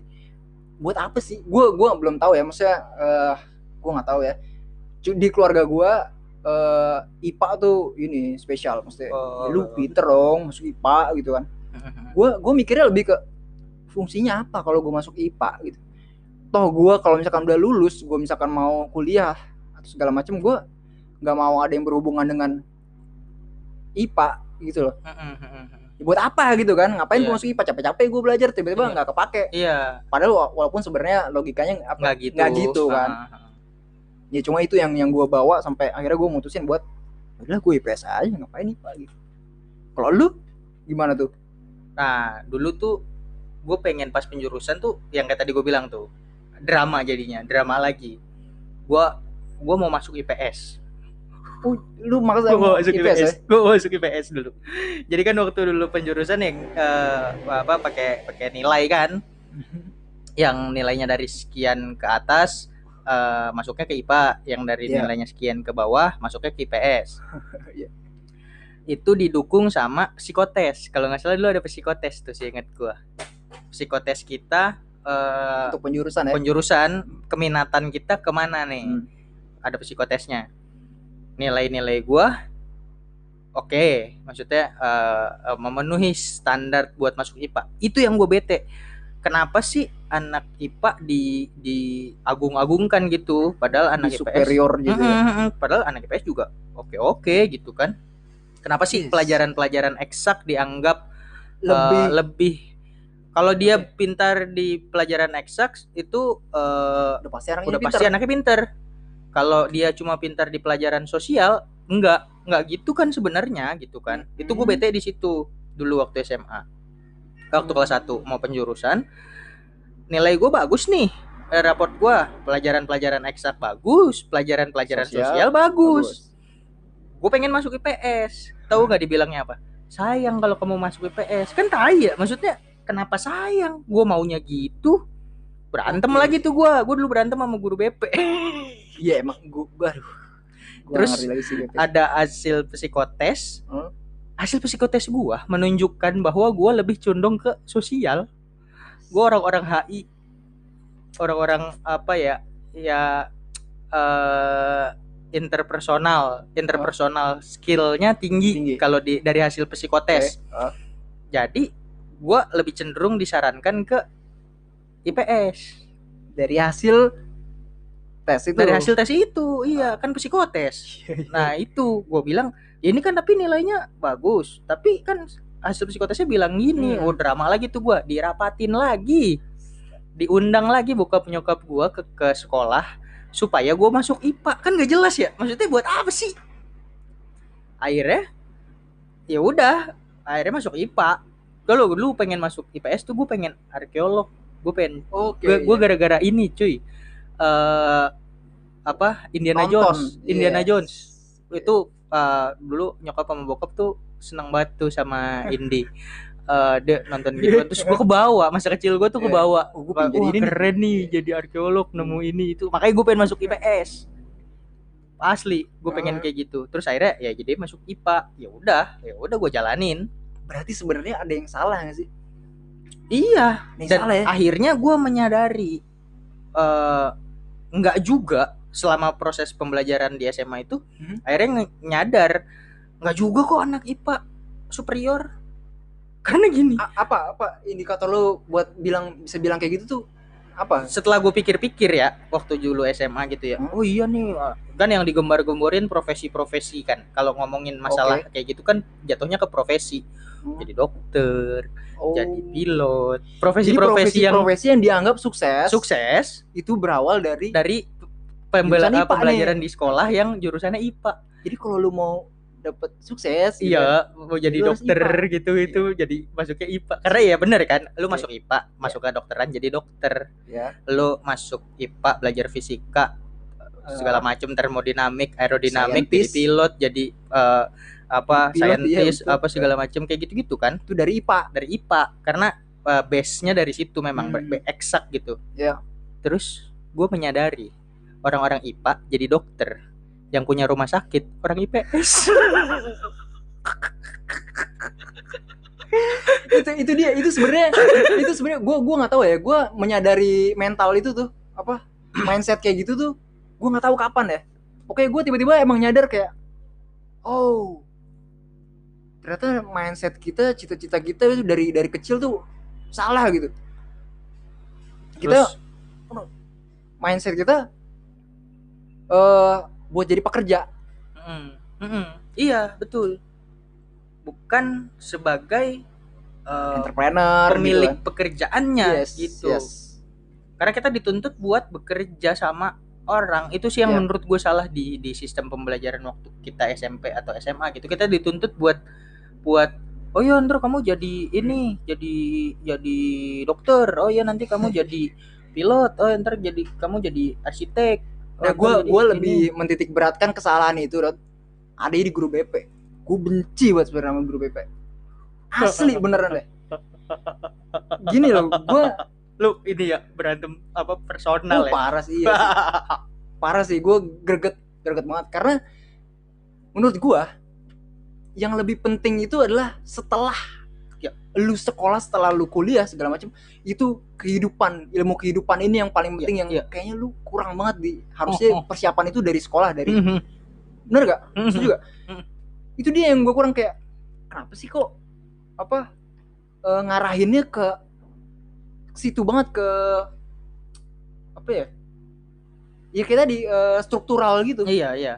buat apa sih? Gue gue belum tahu ya maksudnya eh gue nggak tahu ya. Di keluarga gue eh IPA tuh ini spesial maksudnya Oh. ya lu pinter dong masuk IPA gitu kan. Gue gue mikirnya lebih ke fungsinya apa kalau gue masuk IPA gitu. Toh gue kalau misalkan udah lulus gue misalkan mau kuliah atau segala macam gue nggak mau ada yang berhubungan dengan IPA gitu loh Ya buat apa gitu kan ngapain gue Iya. masuk IPA capek-capek gue belajar tiba-tiba Iya. nggak kepake iya padahal wa- walaupun sebenarnya logikanya apa nggak gitu nggak gitu kan ah. ya cuma itu yang yang gue bawa sampai akhirnya gue mutusin buat udah gue IPS aja ngapain IPA gitu kalau lu gimana tuh Nah, dulu tuh gue pengen pas penjurusan tuh yang kayak tadi gue bilang tuh drama jadinya, drama lagi. Gue gue mau masuk IPS. Lu maksa Gue masuk IPS, ya? IPS. Gue masuk IPS dulu. Jadi kan waktu dulu penjurusan yang eh, apa pakai pakai nilai kan, yang nilainya dari sekian ke atas eh, masuknya ke IPA, yang dari Iya. nilainya sekian ke bawah masuknya ke IPS. Iya. Itu didukung sama psikotes. Kalau nggak salah dulu ada psikotes tuh sih inget gua. Psikotes kita eh, untuk penjurusan ya penjurusan keminatan kita ke mana nih? Hmm. Ada psikotesnya. Nilai-nilai gua oke, maksudnya eh, eh, memenuhi standar buat masuk IPA. Itu yang gue bete. Kenapa sih anak IPA di diagung-agungkan gitu, padahal anak Di IPS superior gitu. Mm, mm, mm. Padahal anak IPS juga oke-oke gitu kan. Kenapa sih Yes. pelajaran-pelajaran eksak dianggap lebih eh, lebih kalau dia Oke. pintar di pelajaran eksak itu eh, udah pasti anaknya udah pintar. pasti anaknya pintar. Kalau dia cuma pintar di pelajaran sosial, enggak, enggak gitu kan sebenarnya gitu kan. Itu gue Hmm. bete di situ dulu waktu SMA. Waktu kelas 1 mau penjurusan, nilai gue bagus nih. Eh, raport gue pelajaran-pelajaran eksak bagus, pelajaran-pelajaran Sosial, sosial, bagus. Gue pengen masuk IPS. Tahu nggak dibilangnya apa? Sayang kalau kamu masuk IPS. Kan tai ya, maksudnya kenapa sayang? Gue maunya gitu. Berantem lagi tuh gue. Gue dulu berantem sama guru BP. Iya emang gua, gua aduh. Gua Terus lagi sih. Ada hasil psikotes. Hmm? Hasil psikotes gue menunjukkan bahwa gue lebih condong ke sosial. Gue orang-orang HI, orang-orang apa ya, ya eh interpersonal, interpersonal skillnya tinggi, Tinggi. kalau di dari hasil psikotes. Oke. Ah. Jadi gue lebih cenderung disarankan ke IPS dari hasil tes itu dari hasil tes itu, iya kan psikotes. Iya, Nah itu gue bilang ya ini kan tapi nilainya bagus, tapi kan hasil psikotesnya bilang gini, Hmm. oh drama lagi tuh gue dirapatin lagi, diundang lagi bokap nyokap gue ke ke sekolah supaya gue masuk IPA kan gak jelas ya, maksudnya buat apa sih? Akhirnya ya udah, akhirnya masuk IPA. Kalau dulu pengen masuk IPS tuh gue pengen arkeolog, gue pengen Oke. gue gue iya. gara-gara ini cuy eh apa Indiana Nonton, Jones. Indiana yes. Jones. Itu uh, dulu nyokap sama bokap tuh senang banget tuh sama Indy. Eh, dia nonton gitu. Terus gue kebawa masa kecil gue tuh Iya. kebawa. Oh, Wah, pengen jadi ini nih. keren nih jadi arkeolog nemu ini itu. Makanya gue pengen masuk IPS asli gue Ah. pengen kayak gitu. Terus akhirnya ya jadi masuk IPA ya udah ya udah gue jalanin. Berarti sebenarnya ada yang salah nggak sih? Iya. Yang dan salah ya? akhirnya gue menyadari eh nggak juga selama proses pembelajaran di SMA itu Mhm. akhirnya nyadar nggak juga kok anak IPA superior. Karena gini. A- apa apa indikator lu buat bilang bisa bilang kayak gitu tuh apa? Setelah gue pikir-pikir ya waktu dulu SMA gitu ya. Hmm. oh iya nih kan yang digembar-gemborin profesi-profesi kan. Kalau ngomongin masalah kayak gitu kan jatuhnya ke profesi Hmm. jadi dokter Oh. jadi pilot Jadi profesi-profesi yang profesi yang dianggap sukses sukses itu berawal dari dari pembela Jurusan IPA pembelajaran di sekolah yang jurusannya IPA jadi kalau lu mau dapet sukses gitu iya mau jadi dokter IPA. gitu itu jadi masuknya IPA karena ya bener kan lu Iya. masuk IPA masuk ke dokteran jadi dokter ya lu masuk IPA belajar fisika segala macam termodinamik aerodinamik jadi Scientist. pilot jadi eh, apa Pilot, iya, saintis betul. apa segala macam kayak gitu-gitu kan itu dari IPA dari IPA karena eh, base-nya dari situ memang Hmm. eksak gitu Iya. terus gue menyadari orang-orang IPA jadi dokter yang punya rumah sakit orang IPS itu itu dia itu sebenarnya itu sebenarnya gue gua nggak tahu ya gue menyadari mental itu tuh apa mindset kayak gitu tuh gue nggak tahu kapan ya oke gue tiba-tiba emang nyadar kayak oh ternyata mindset kita cita-cita kita itu dari dari kecil tuh salah gitu. Kita Terus, mindset kita eh buat jadi pekerja. Mm, mm, iya betul. Bukan sebagai eh, entrepreneur pemilik gitu pekerjaannya yes, gitu. yes. karena kita dituntut buat bekerja sama orang. Itu sih yang Iya. menurut gue salah di di sistem pembelajaran waktu kita SMP atau SMA gitu. Kita dituntut buat buat oh ya ntar kamu jadi ini jadi jadi dokter oh ya nanti kamu jadi pilot oh ntar jadi kamu jadi arsitek oh, Nah, gue jadi gue ini." lebih mentitik beratkan kesalahan itu, Rod. Ada di guru BP. Gue benci banget sebenarnya sama guru BP. Asli beneran deh. Gini loh, gue lu ini ya berantem apa personal ya parah sih, iya sih. parah sih. Gue greget, greget banget karena menurut gue yang lebih penting itu adalah setelah Ya. lu sekolah, setelah lu kuliah segala macam itu kehidupan ilmu kehidupan ini yang paling Ya, penting yang ya. kayaknya lu kurang banget di harusnya Oh, oh. persiapan itu dari sekolah dari Mhm, bener gak? mhm. Setuju gak? Hmm. Itu dia yang gue kurang kayak kenapa sih kok apa eh, ngarahinnya ke situ banget ke apa ya? Ya kita di eh, struktural gitu. Iya iya.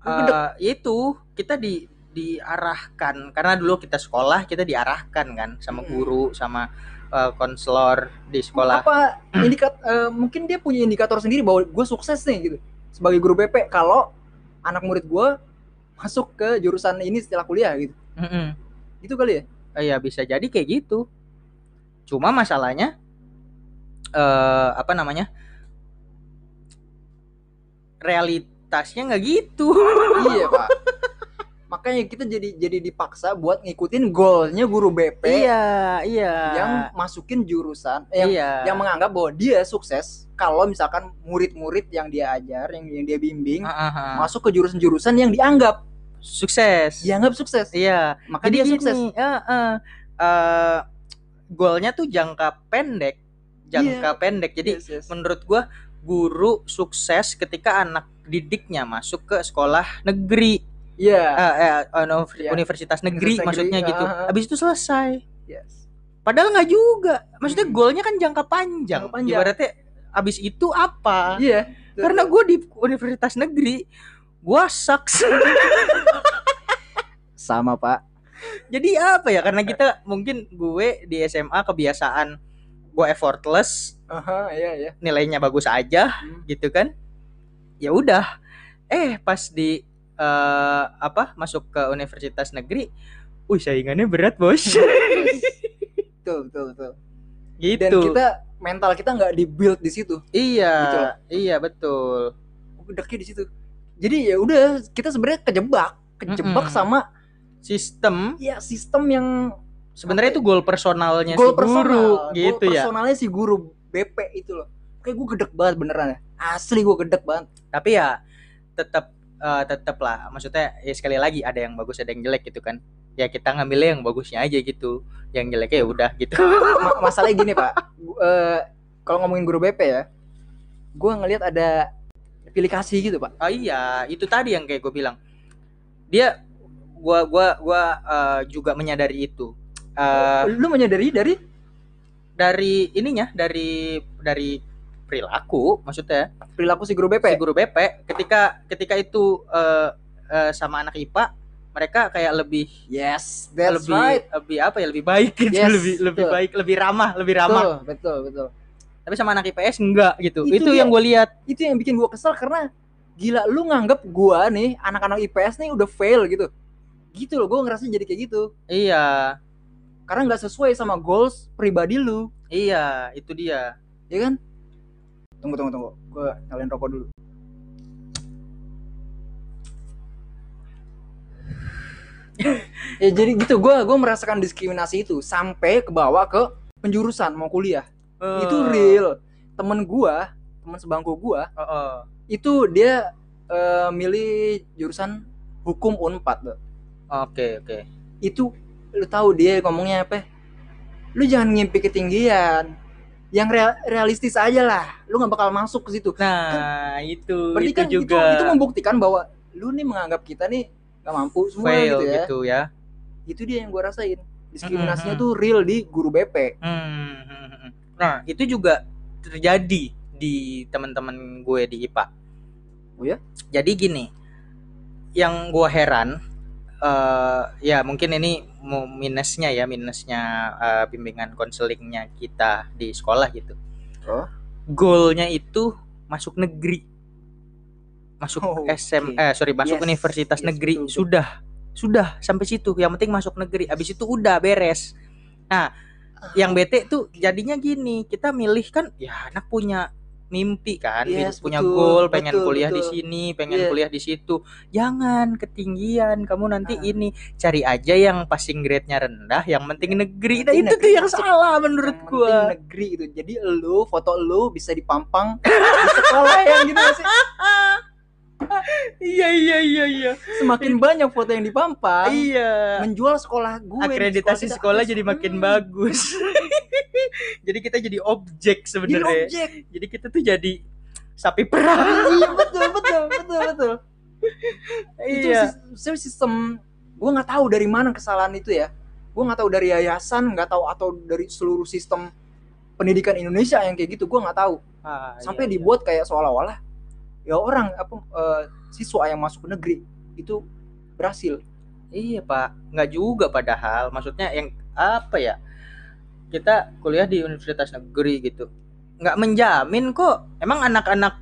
Eh, itu kita di diarahkan karena dulu kita sekolah kita diarahkan kan sama Hmm. guru sama eh, konselor di sekolah. Apa indikat eh, mungkin dia punya indikator sendiri bahwa gue sukses nih gitu sebagai guru BP kalau anak murid gue masuk ke jurusan ini setelah kuliah gitu. Mm-mm. Gitu kali ya? Eh, ya bisa jadi kayak gitu. Cuma masalahnya eh apa namanya? Realitasnya nggak gitu. iya, Pak. Makanya kita jadi jadi dipaksa buat ngikutin goalnya guru BP. iya, iya. yang masukin jurusan eh, yang iya. yang menganggap bahwa dia sukses kalau misalkan murid-murid yang dia ajar yang, yang dia bimbing Ah, ah, ah. masuk ke jurusan-jurusan yang dianggap sukses. dianggap sukses Iya. maka Jadi dia gini, sukses eh, eh, eh, goalnya tuh jangka pendek, jangka pendek. Jadi Yes, yes. menurut gua guru sukses ketika anak didiknya masuk ke sekolah negeri, Iya. eh, eh, uni- Iya. universitas negeri Universitas maksudnya negeri, gitu. ah. Habis itu selesai. Yes. Padahal nggak juga. Maksudnya Hmm. goalnya kan jangka panjang. Jangka panjang. Ibaratnya abis itu apa? Iya. Karena gue di universitas negeri, gua sucks. sama Pak. Jadi apa ya? Karena kita mungkin gue di SMA kebiasaan gue effortless, Aha, iya iya. nilainya bagus aja Hmm. gitu kan. Ya udah. Eh pas di eh, apa masuk ke universitas negeri, wih saingannya berat bos. Betul betul betul. gitu. Dan kita mental kita nggak dibuild di situ iya Gitu loh. iya betul gedeknya di situ jadi ya udah kita sebenarnya kejebak kejebak Mm-mm. sama sistem ya sistem yang sebenarnya itu goal personalnya goal si guru personal gitu goal ya personalnya si guru BP itu loh kayak gue gedek banget beneran ya. Asli gue gedek banget. Tapi ya tetap eh, tetap lah. Maksudnya ya sekali lagi ada yang bagus ada yang jelek gitu kan. Ya kita ngambilnya yang bagusnya aja gitu. Yang jeleknya ya udah gitu. Ma- masalahnya gini pak. Eh, kalau ngomongin guru BP ya gue ngelihat ada pilih kasih gitu pak. Oh iya itu tadi yang kayak gue bilang. Dia gua gua gua eh, juga menyadari itu. Eh, lu menyadari dari? dari ininya dari dari perilaku maksudnya. Perilaku si guru BP si guru BP ketika ketika itu eh, eh, sama anak IPA mereka kayak lebih yes that's lebih right. lebih apa ya lebih baik gitu Yes, lebih lebih betul. baik lebih ramah lebih ramah. Betul betul betul. Tapi sama anak IPS enggak gitu. Itu itu, dia. yang gue lihat. Itu yang bikin gue kesel karena gila lu nganggap gua nih anak-anak IPS nih udah fail gitu. Gitu loh gue ngerasa jadi kayak gitu. Iya. Karena nggak sesuai sama goals pribadi lu. Iya itu dia. Ya kan tunggu tunggu tunggu. Gue nyalain rokok dulu. Ya jadi gitu gue gue merasakan diskriminasi itu sampai ke bawah ke penjurusan mau kuliah. Itu Eh, real. Temen gue temen sebangku gue oh, oh. itu dia eh, milih jurusan hukum unpad oke oke. Itu lu tahu dia ngomongnya apa? Lu jangan ngimpi ketinggian yang rea- realistis aja lah lu nggak bakal masuk ke situ nah itu berarti itu kan juga itu, itu membuktikan bahwa lu nih menganggap kita nih gak mampu semua fail gitu ya gitu ya itu dia yang gue rasain diskriminasinya Mhm. tuh real di guru BP Hmm, hmm, hmm, hmm. Nah, itu juga terjadi di teman-teman gue di IPA. Oh ya? Jadi gini, yang gue heran, eh ya mungkin ini minusnya ya, minusnya eh, bimbingan konselingnya kita di sekolah gitu. Oh. Goalnya itu masuk negeri, masuk Oh, SM, eh sorry masuk Yes, universitas yes, negeri betul, betul. sudah, sudah sampai situ. Yang penting masuk negeri. Abis itu udah beres. Nah, yang bete tuh jadinya gini kita milih kan ya anak punya mimpi kan Yes, punya betul, goal pengen betul, kuliah di betul. sini pengen Iya. kuliah di situ jangan ketinggian kamu nanti Ah. ini cari aja yang passing grade-nya rendah yang penting negeri nah itu tuh negeri yang masuk. salah menurut Yang gua penting negeri itu jadi lu foto lu bisa dipampang di sekolah yang gitu sih iya iya iya iya. Semakin banyak foto yang dipampang iya. menjual sekolah gue akreditasi kita. sekolah jadi makin Hmm, bagus. Jadi kita jadi objek jadi sebenarnya objek. Jadi kita tuh jadi sapi perah. Iya betul betul betul betul itu iya. sis- sistem gue nggak tahu dari mana kesalahan itu ya. Gue nggak tahu dari yayasan nggak tahu atau dari seluruh sistem pendidikan Indonesia yang kayak gitu gue nggak tahu. Ah, sampai iya, iya. dibuat kayak seolah-olah ya orang apa eh, siswa yang masuk ke negeri itu berhasil Iya pak, nggak juga padahal. Maksudnya yang apa ya? Kita kuliah di universitas negeri gitu, nggak menjamin kok. Emang anak-anak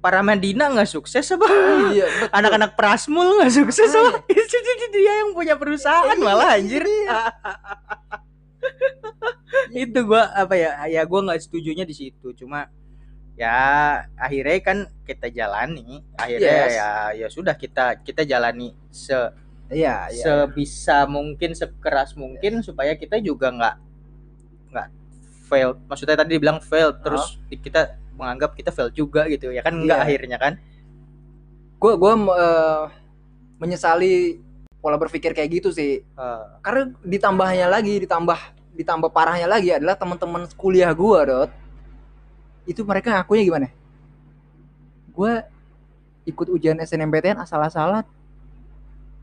para Madinah nggak sukses apa? iya. Anak-anak Prasmul nggak sukses apa? Itu dia- dia yang punya perusahaan malah anjir. Itu gua apa ya? Ya gua nggak setujunya di situ. Cuma ya akhirnya kan kita jalani. Akhirnya Yes. ya ya sudah kita kita jalani se iya iya. sebisa mungkin sekeras mungkin supaya kita juga nggak nggak fail. Maksudnya tadi dibilang fail terus kita menganggap kita fail juga gitu. Ya kan nggak Iya. akhirnya kan? Gue gue eh, menyesali pola berpikir kayak gitu sih. Eh, karena ditambahnya lagi ditambah ditambah parahnya lagi adalah teman-teman kuliah gua dot itu mereka ngakunya gimana? Gua ikut ujian SNMPTN asal-asalan.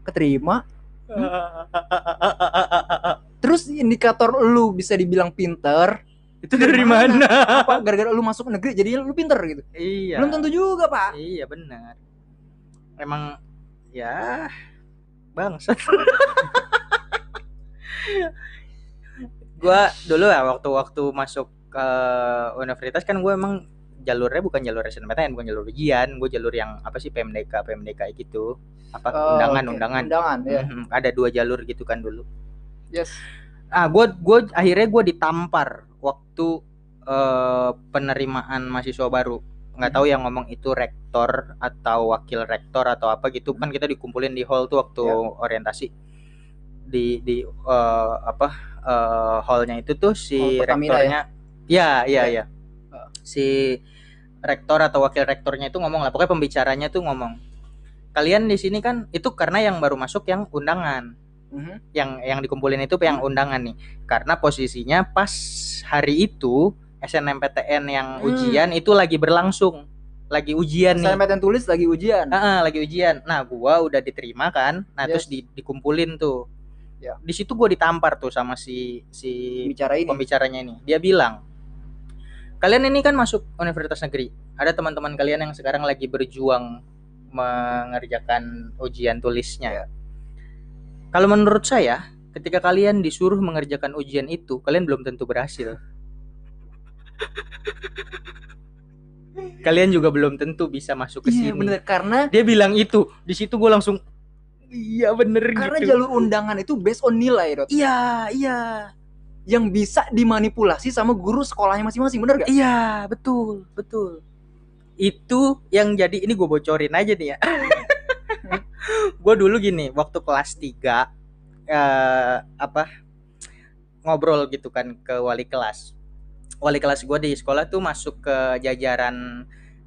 Keterima. Terus indikator lu bisa dibilang pinter. Itu dari mana? Apa gara-gara lu masuk negeri jadi lu pinter gitu? Iya. Belum tentu juga pak. Iya benar. Emang ya bangsat. Gua dulu ya waktu-waktu masuk ke universitas kan gue emang jalurnya bukan jalur SNMPTN bukan jalur ujian. Gue jalur yang apa sih PMDK PMDK gitu. Apa Oh, undangan oke. undangan. Undangan ya. Mhm, ada dua jalur gitu kan dulu. Yes. Ah gue gue akhirnya gue ditampar waktu eh, penerimaan mahasiswa baru. Nggak tahu yang ngomong itu rektor atau wakil rektor atau apa gitu. Kan kita dikumpulin di hall tuh waktu Ya. orientasi. Di di eh, apa eh, hallnya itu tuh si Hall Pertamina rektornya ya ya Ya. ya si rektor atau wakil rektornya itu ngomong lah pokoknya pembicaranya tuh ngomong kalian di sini kan itu karena yang baru masuk yang undangan Mhm. yang yang dikumpulin itu yang undangan nih karena posisinya pas hari itu SNMPTN yang Hmm. ujian itu lagi berlangsung lagi ujian nih yang tulis lagi ujian. Ah, lagi ujian nah gua udah diterima kan nah terus Yes. di- dikumpulin tuh Ya. di situ gua ditampar tuh sama si si bicara ini. pembicaranya ini dia bilang kalian ini kan masuk universitas negeri. Ada teman-teman kalian yang sekarang lagi berjuang mengerjakan ujian tulisnya. Ya. kalau menurut saya ketika kalian disuruh mengerjakan ujian itu kalian belum tentu berhasil. Kalian juga belum tentu bisa masuk ke Iya sini. bener. Karena dia bilang itu di situ gue langsung iya bener karena gitu. jalur undangan itu based on nilai, Dot. iya iya Yang bisa dimanipulasi sama guru sekolahnya masing-masing, bener gak? Iya, betul, betul. Itu yang jadi ini gue bocorin aja nih ya. gue dulu gini, waktu kelas 3 eh apa ngobrol gitu kan ke wali kelas. Wali kelas gue di sekolah tuh masuk ke jajaran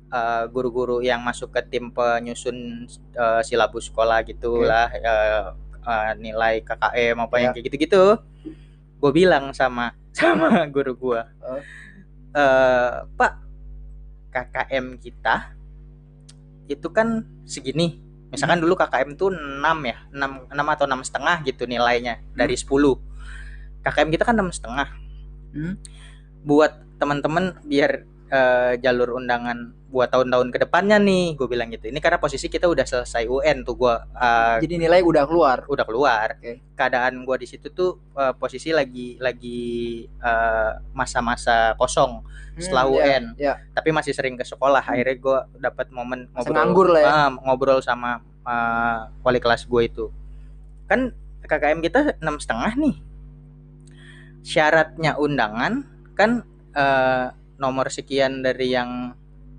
eh, guru-guru yang masuk ke tim penyusun eh, silabus sekolah gitulah eh, eh, nilai KKM apa yang Ya. kayak gitu-gitu. Gue bilang sama sama guru gue, Oh. eh Pak KKM kita itu kan segini. Misalkan dulu KKM tuh 6 ya, 6, 6 atau enam setengah gitu nilainya dari 10. KKM kita kan enam setengah. Hmm. Buat teman-teman biar eh, jalur undangan buat tahun-tahun ke depannya nih, gue bilang gitu. Ini karena posisi kita udah selesai UN tuh gue Jadi nilai udah keluar. udah keluar. Oke. Keadaan gua di situ tuh eh, posisi lagi lagi eh, masa-masa kosong setelah Hmm, UN. ya. Tapi masih sering ke sekolah. Akhirnya gua dapat momen ngobrol lah ya. ah, ngobrol sama eh, wali kelas gue itu. Kan KKM kita enam setengah nih. Syaratnya undangan kan eh, nomor sekian dari yang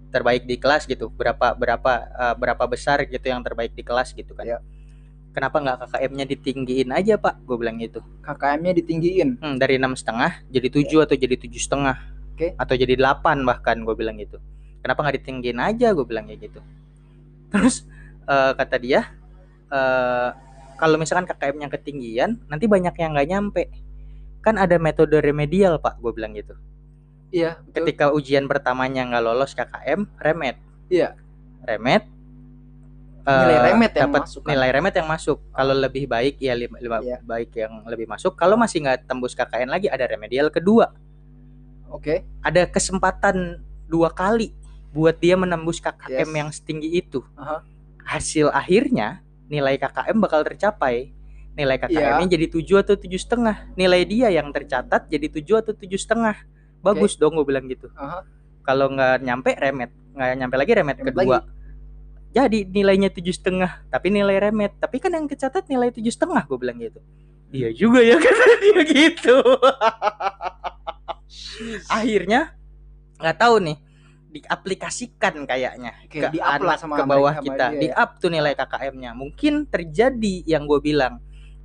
terbaik di kelas gitu. Berapa berapa eh, berapa besar gitu yang terbaik di kelas gitu kan. Ya. Kenapa nggak KKM-nya ditinggiin aja pak? Gue bilang gitu. KKM-nya ditinggiin. Hmm, dari enam setengah jadi tujuh atau jadi tujuh setengah Oke. atau jadi delapan bahkan gue bilang gitu. Kenapa nggak ditinggiin aja? Gue bilang kayak gitu. Terus eh, kata dia, eh, kalau misalkan KKM-nya ketinggian, nanti banyak yang nggak nyampe. Kan ada metode remedial pak, gue bilang gitu. Iya, betul. Ketika ujian pertamanya nggak lolos KKM, remet. Iya. Remet. Nilai eh, remet yang dapat masuk kan? nilai remet yang masuk. Kalau lebih baik ya lima, lima- Iya. baik yang lebih masuk. Kalau masih nggak tembus KKN lagi ada remedial kedua. Oke. Ada kesempatan dua kali buat dia menembus KKM Yes. yang setinggi itu. Aha. Hasil akhirnya nilai KKM bakal tercapai. Nilai KKM-nya jadi tujuh atau tujuh setengah. Nilai dia yang tercatat jadi tujuh atau tujuh setengah. Bagus dong gue bilang gitu. Aha. Kalau nggak nyampe remet, nggak nyampe lagi remet, Remet kedua. Jadi nilainya tujuh setengah, tapi nilai remet. Tapi kan yang kecatat nilai tujuh setengah, gue bilang gitu. Iya juga ya kata dia gitu. Akhirnya nggak tahu nih diaplikasikan kayaknya Oke, ke lah anak sama ke bawah sama kita dia di ya. up tuh nilai KKM-nya mungkin terjadi yang gue bilang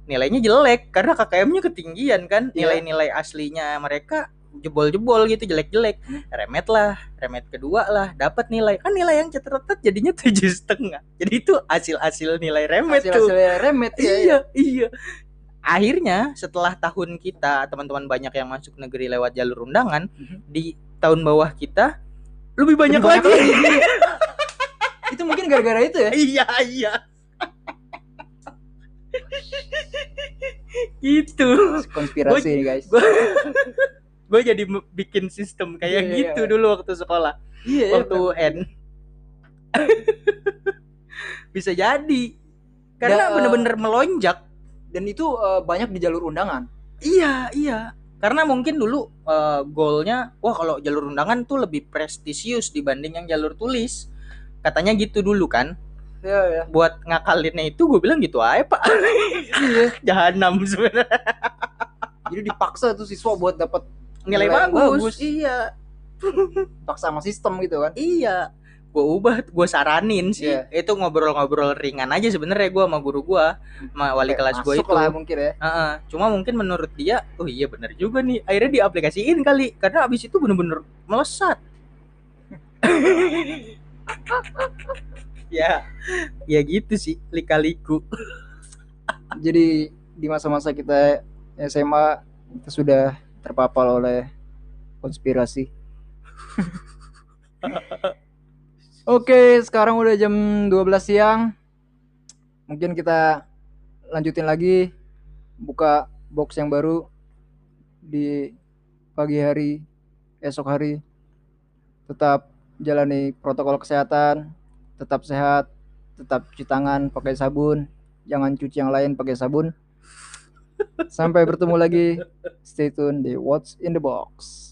nilainya jelek karena KKM-nya ketinggian kan Iya. nilai-nilai aslinya mereka jebol-jebol gitu jelek-jelek Hmm. remet lah remet kedua lah dapat nilai kan nilai yang catatan jadinya tujuh setengah jadi itu hasil-hasil nilai remet tuh Hasil-hasil remet ya. iya iya akhirnya setelah tahun kita teman-teman banyak yang masuk negeri lewat jalur undangan Mhm. di tahun bawah kita lebih banyak, Lebih lagi, itu mungkin gara-gara itu ya. iya iya gitu Konspirasi nih guys. Gue jadi bikin sistem kayak Iya, iya, gitu iya. dulu waktu sekolah Iya ya. waktu UN bisa jadi karena bener-bener melonjak Dan itu eh, banyak di jalur undangan. Iya, iya. Karena mungkin dulu eh, goalnya, wah kalau jalur undangan tuh lebih prestisius dibanding yang jalur tulis. Katanya gitu dulu kan. Iya ya. Buat ngakalinnya itu gue bilang gitu aja pak. Iya. Jahanam sebenarnya. Jadi dipaksa tuh siswa buat dapat nilai, bagus. bagus. iya. Paksa sama sistem gitu kan. Iya. Gue ubah gue saranin sih. Iya. itu ngobrol-ngobrol ringan aja sebenarnya gue sama guru gue sama wali kelas gue itu. lah mungkin ya. Heeh, cuma mungkin menurut dia oh iya bener juga nih. Akhirnya diaplikasiin kali. Karena abis itu bener-bener melesat. Ya ya gitu sih lika-liku. Jadi di masa-masa kita SMA kita sudah terpapar oleh konspirasi. Oke, sekarang udah jam 12 siang. Mungkin kita lanjutin lagi buka box yang baru di pagi hari, esok hari. Tetap jalani protokol kesehatan, tetap sehat, tetap cuci tangan pakai sabun, jangan cuci yang lain pakai sabun. Sampai bertemu lagi. Stay tune di What's in the Box.